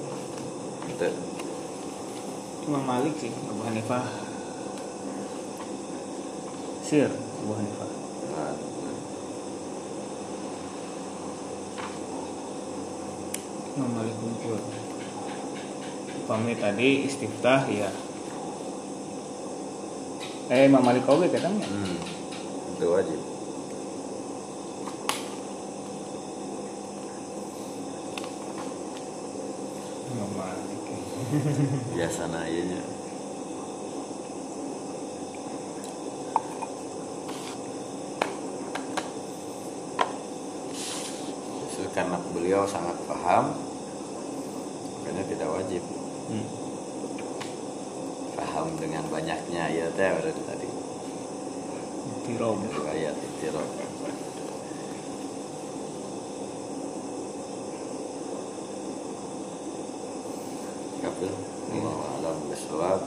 Imam Malik sih Abu Hanifah Sir Abu Hanifah. Nah, Imam Malik kumpul Pamit tadi istiftah ya Eh Imam Malik oge katanya hmm, itu wajib. Imam Malik. (laughs) Biasana ieu nya. Justru beliau sangat paham makanya tidak wajib. Hmm. paham dengan banyaknya ya teh berarti tadi. Tirob riwayat itiraf Kapil Allah alam bisawab